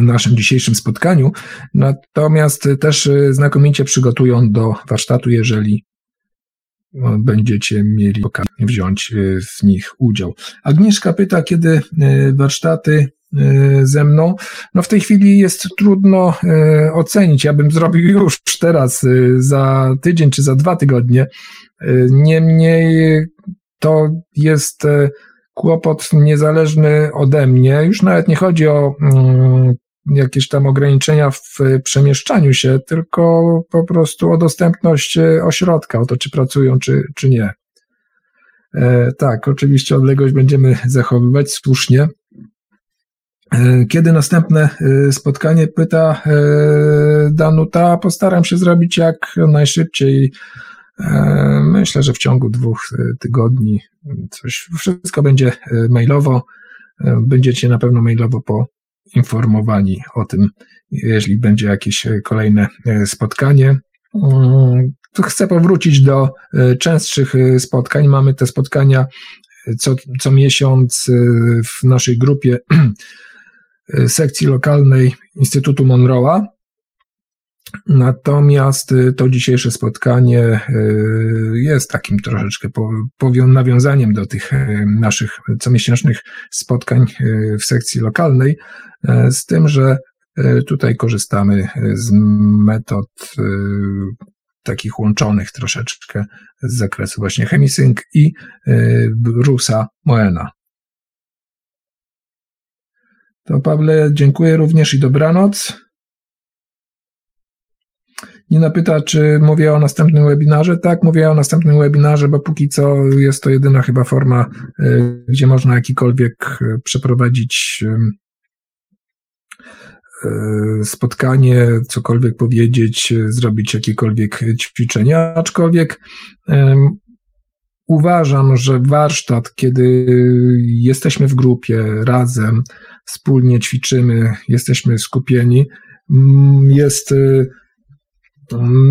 naszym dzisiejszym spotkaniu, natomiast też e, znakomicie przygotują do warsztatu, jeżeli będziecie mieli okazję wziąć w nich udział. Agnieszka pyta, kiedy warsztaty E, ze mną. No w tej chwili jest trudno e, ocenić. Ja bym zrobił już teraz, e, za tydzień czy za dwa tygodnie. Niemniej to jest kłopot niezależny ode mnie. Już nawet nie chodzi o mm, jakieś tam ograniczenia w przemieszczaniu się, tylko po prostu o dostępność ośrodka, o to, czy pracują, czy, czy nie. Tak, oczywiście odległość będziemy [LAUGHS] zachowywać słusznie. E, kiedy następne e, spotkanie? Pyta e, Danuta. Postaram się zrobić jak najszybciej. Myślę, że w ciągu dwóch tygodni coś, wszystko będzie mailowo. Będziecie na pewno mailowo poinformowani o tym, jeśli będzie jakieś kolejne spotkanie. Chcę powrócić do częstszych spotkań. Mamy te spotkania co, co miesiąc w naszej grupie [CLEARS THROAT] sekcji lokalnej Instytutu Monroe'a. Natomiast y, to dzisiejsze spotkanie y, jest takim troszeczkę nawiązaniem do tych naszych comiesięcznych spotkań w sekcji lokalnej, z tym, że tutaj korzystamy z metod takich łączonych troszeczkę z zakresu właśnie Chemisync i Rusa Moena. To Pawle, dziękuję również i dobranoc. Nina pyta, czy mówię o następnym webinarze. Tak, mówię o następnym webinarze, bo póki co jest to jedyna chyba forma, y, gdzie można jakikolwiek y, przeprowadzić y, spotkanie, cokolwiek powiedzieć, zrobić jakiekolwiek ćwiczenia, aczkolwiek uważam, że warsztat, kiedy jesteśmy w grupie razem, wspólnie ćwiczymy, jesteśmy skupieni, jest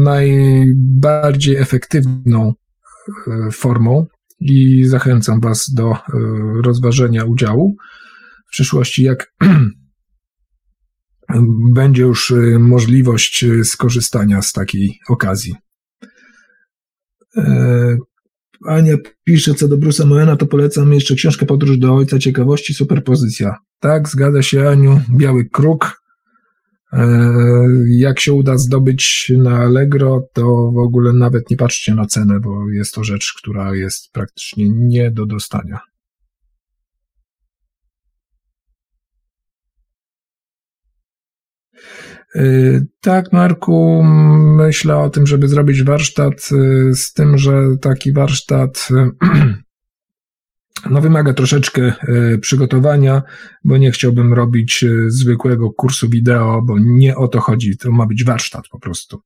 najbardziej efektywną y, formą i zachęcam Was do y, rozważenia udziału w przyszłości, jak [CLEARS THROAT] będzie już możliwość skorzystania z takiej okazji. E, Ania pisze, co do Brusa Moena, to polecam jeszcze książkę Podróż do Ojca Ciekawości, superpozycja. Tak, zgadza się Aniu, Biały Kruk. E, jak się uda zdobyć na Allegro, to w ogóle nawet nie patrzcie na cenę, bo jest to rzecz, która jest praktycznie nie do dostania. Y, tak, Marku, myślę o tym, żeby zrobić warsztat, y, z tym, że taki warsztat [CLEARS THROAT] no, wymaga troszeczkę y, przygotowania, bo nie chciałbym robić zwykłego kursu wideo, bo nie o to chodzi. To ma być warsztat po prostu.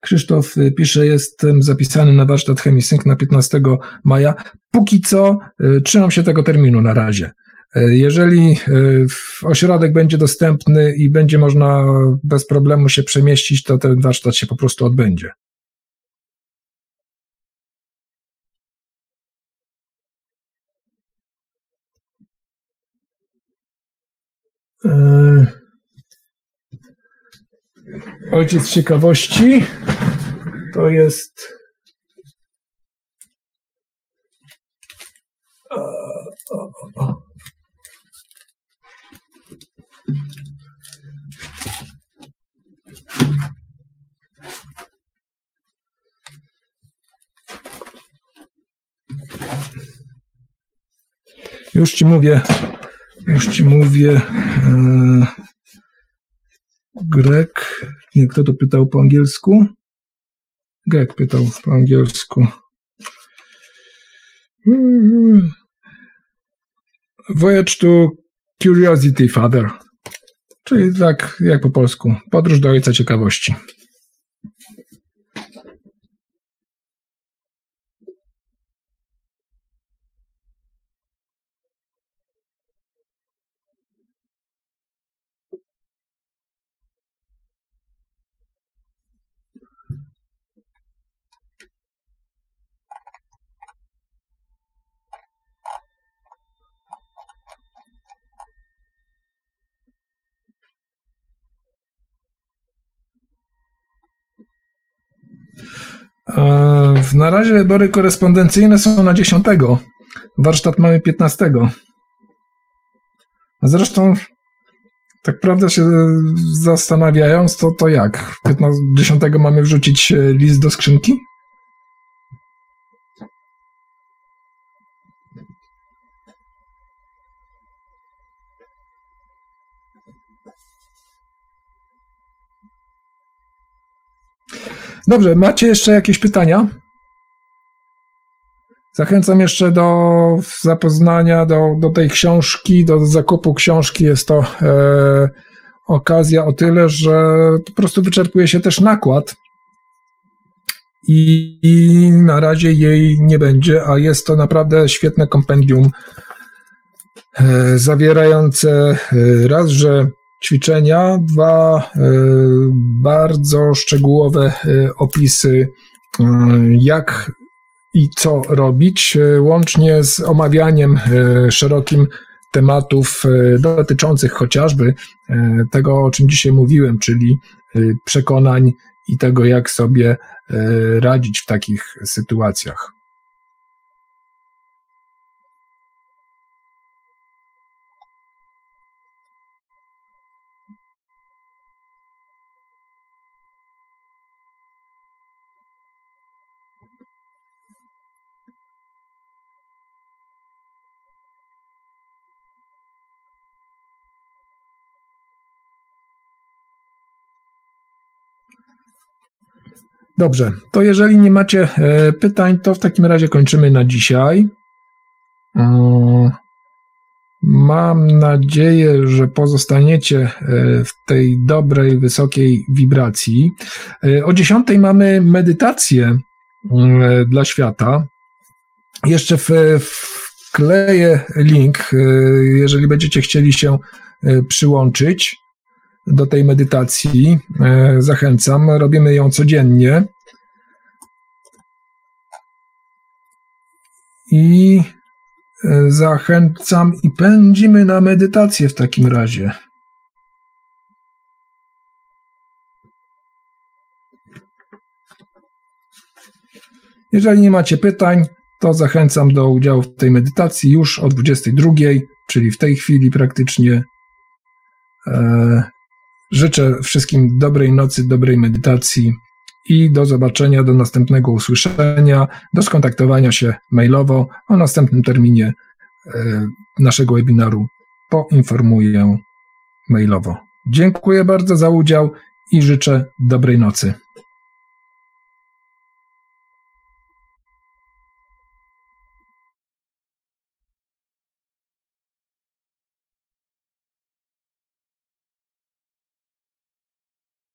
Krzysztof y, pisze, jestem zapisany na warsztat ChemiSync na 15 maja. Póki co trzymam się tego terminu na razie. Jeżeli ośrodek będzie dostępny i będzie można bez problemu się przemieścić, to ten warsztat się po prostu odbędzie. Ojciec z ciekawości to jest. O, o. Już ci mówię, już ci mówię. E, Grek. Nie, kto to pytał po angielsku? Grek pytał po angielsku. Voyage to Curiosity Father. Czyli tak jak po polsku. Podróż do ojca ciekawości. Na razie wybory korespondencyjne są na 10. Warsztat mamy 15. A Zresztą, tak prawdę się zastanawiając, to, to jak? 15, 10 mamy wrzucić e, list do skrzynki? Dobrze, macie jeszcze jakieś pytania? Zachęcam jeszcze do zapoznania, do, do tej książki, do zakupu książki. Jest to e, okazja o tyle, że po prostu wyczerpuje się też nakład i, i na razie jej nie będzie, a jest to naprawdę świetne kompendium e, zawierające e, raz, że ćwiczenia, dwa e, bardzo szczegółowe e, opisy, e, jak i co robić, łącznie z omawianiem szerokim tematów dotyczących chociażby tego, o czym dzisiaj mówiłem, czyli przekonań i tego, jak sobie radzić w takich sytuacjach. Dobrze, to jeżeli nie macie e, pytań, to w takim razie kończymy na dzisiaj. Mm, Mam nadzieję, że pozostaniecie e, w tej dobrej, wysokiej wibracji. E, O 10 mamy medytację mm, dla świata. Jeszcze wkleję link, e, jeżeli będziecie chcieli się e, przyłączyć do tej medytacji. E, Zachęcam, robimy ją codziennie. I e, zachęcam i pędzimy na medytację w takim razie. Jeżeli nie macie pytań, to zachęcam do udziału w tej medytacji już o 22, czyli w tej chwili praktycznie. E, Życzę wszystkim dobrej nocy, dobrej medytacji i do zobaczenia, do następnego usłyszenia, do skontaktowania się mailowo o następnym terminie e, naszego webinaru. Poinformuję mailowo. Dziękuję bardzo za udział i życzę dobrej nocy.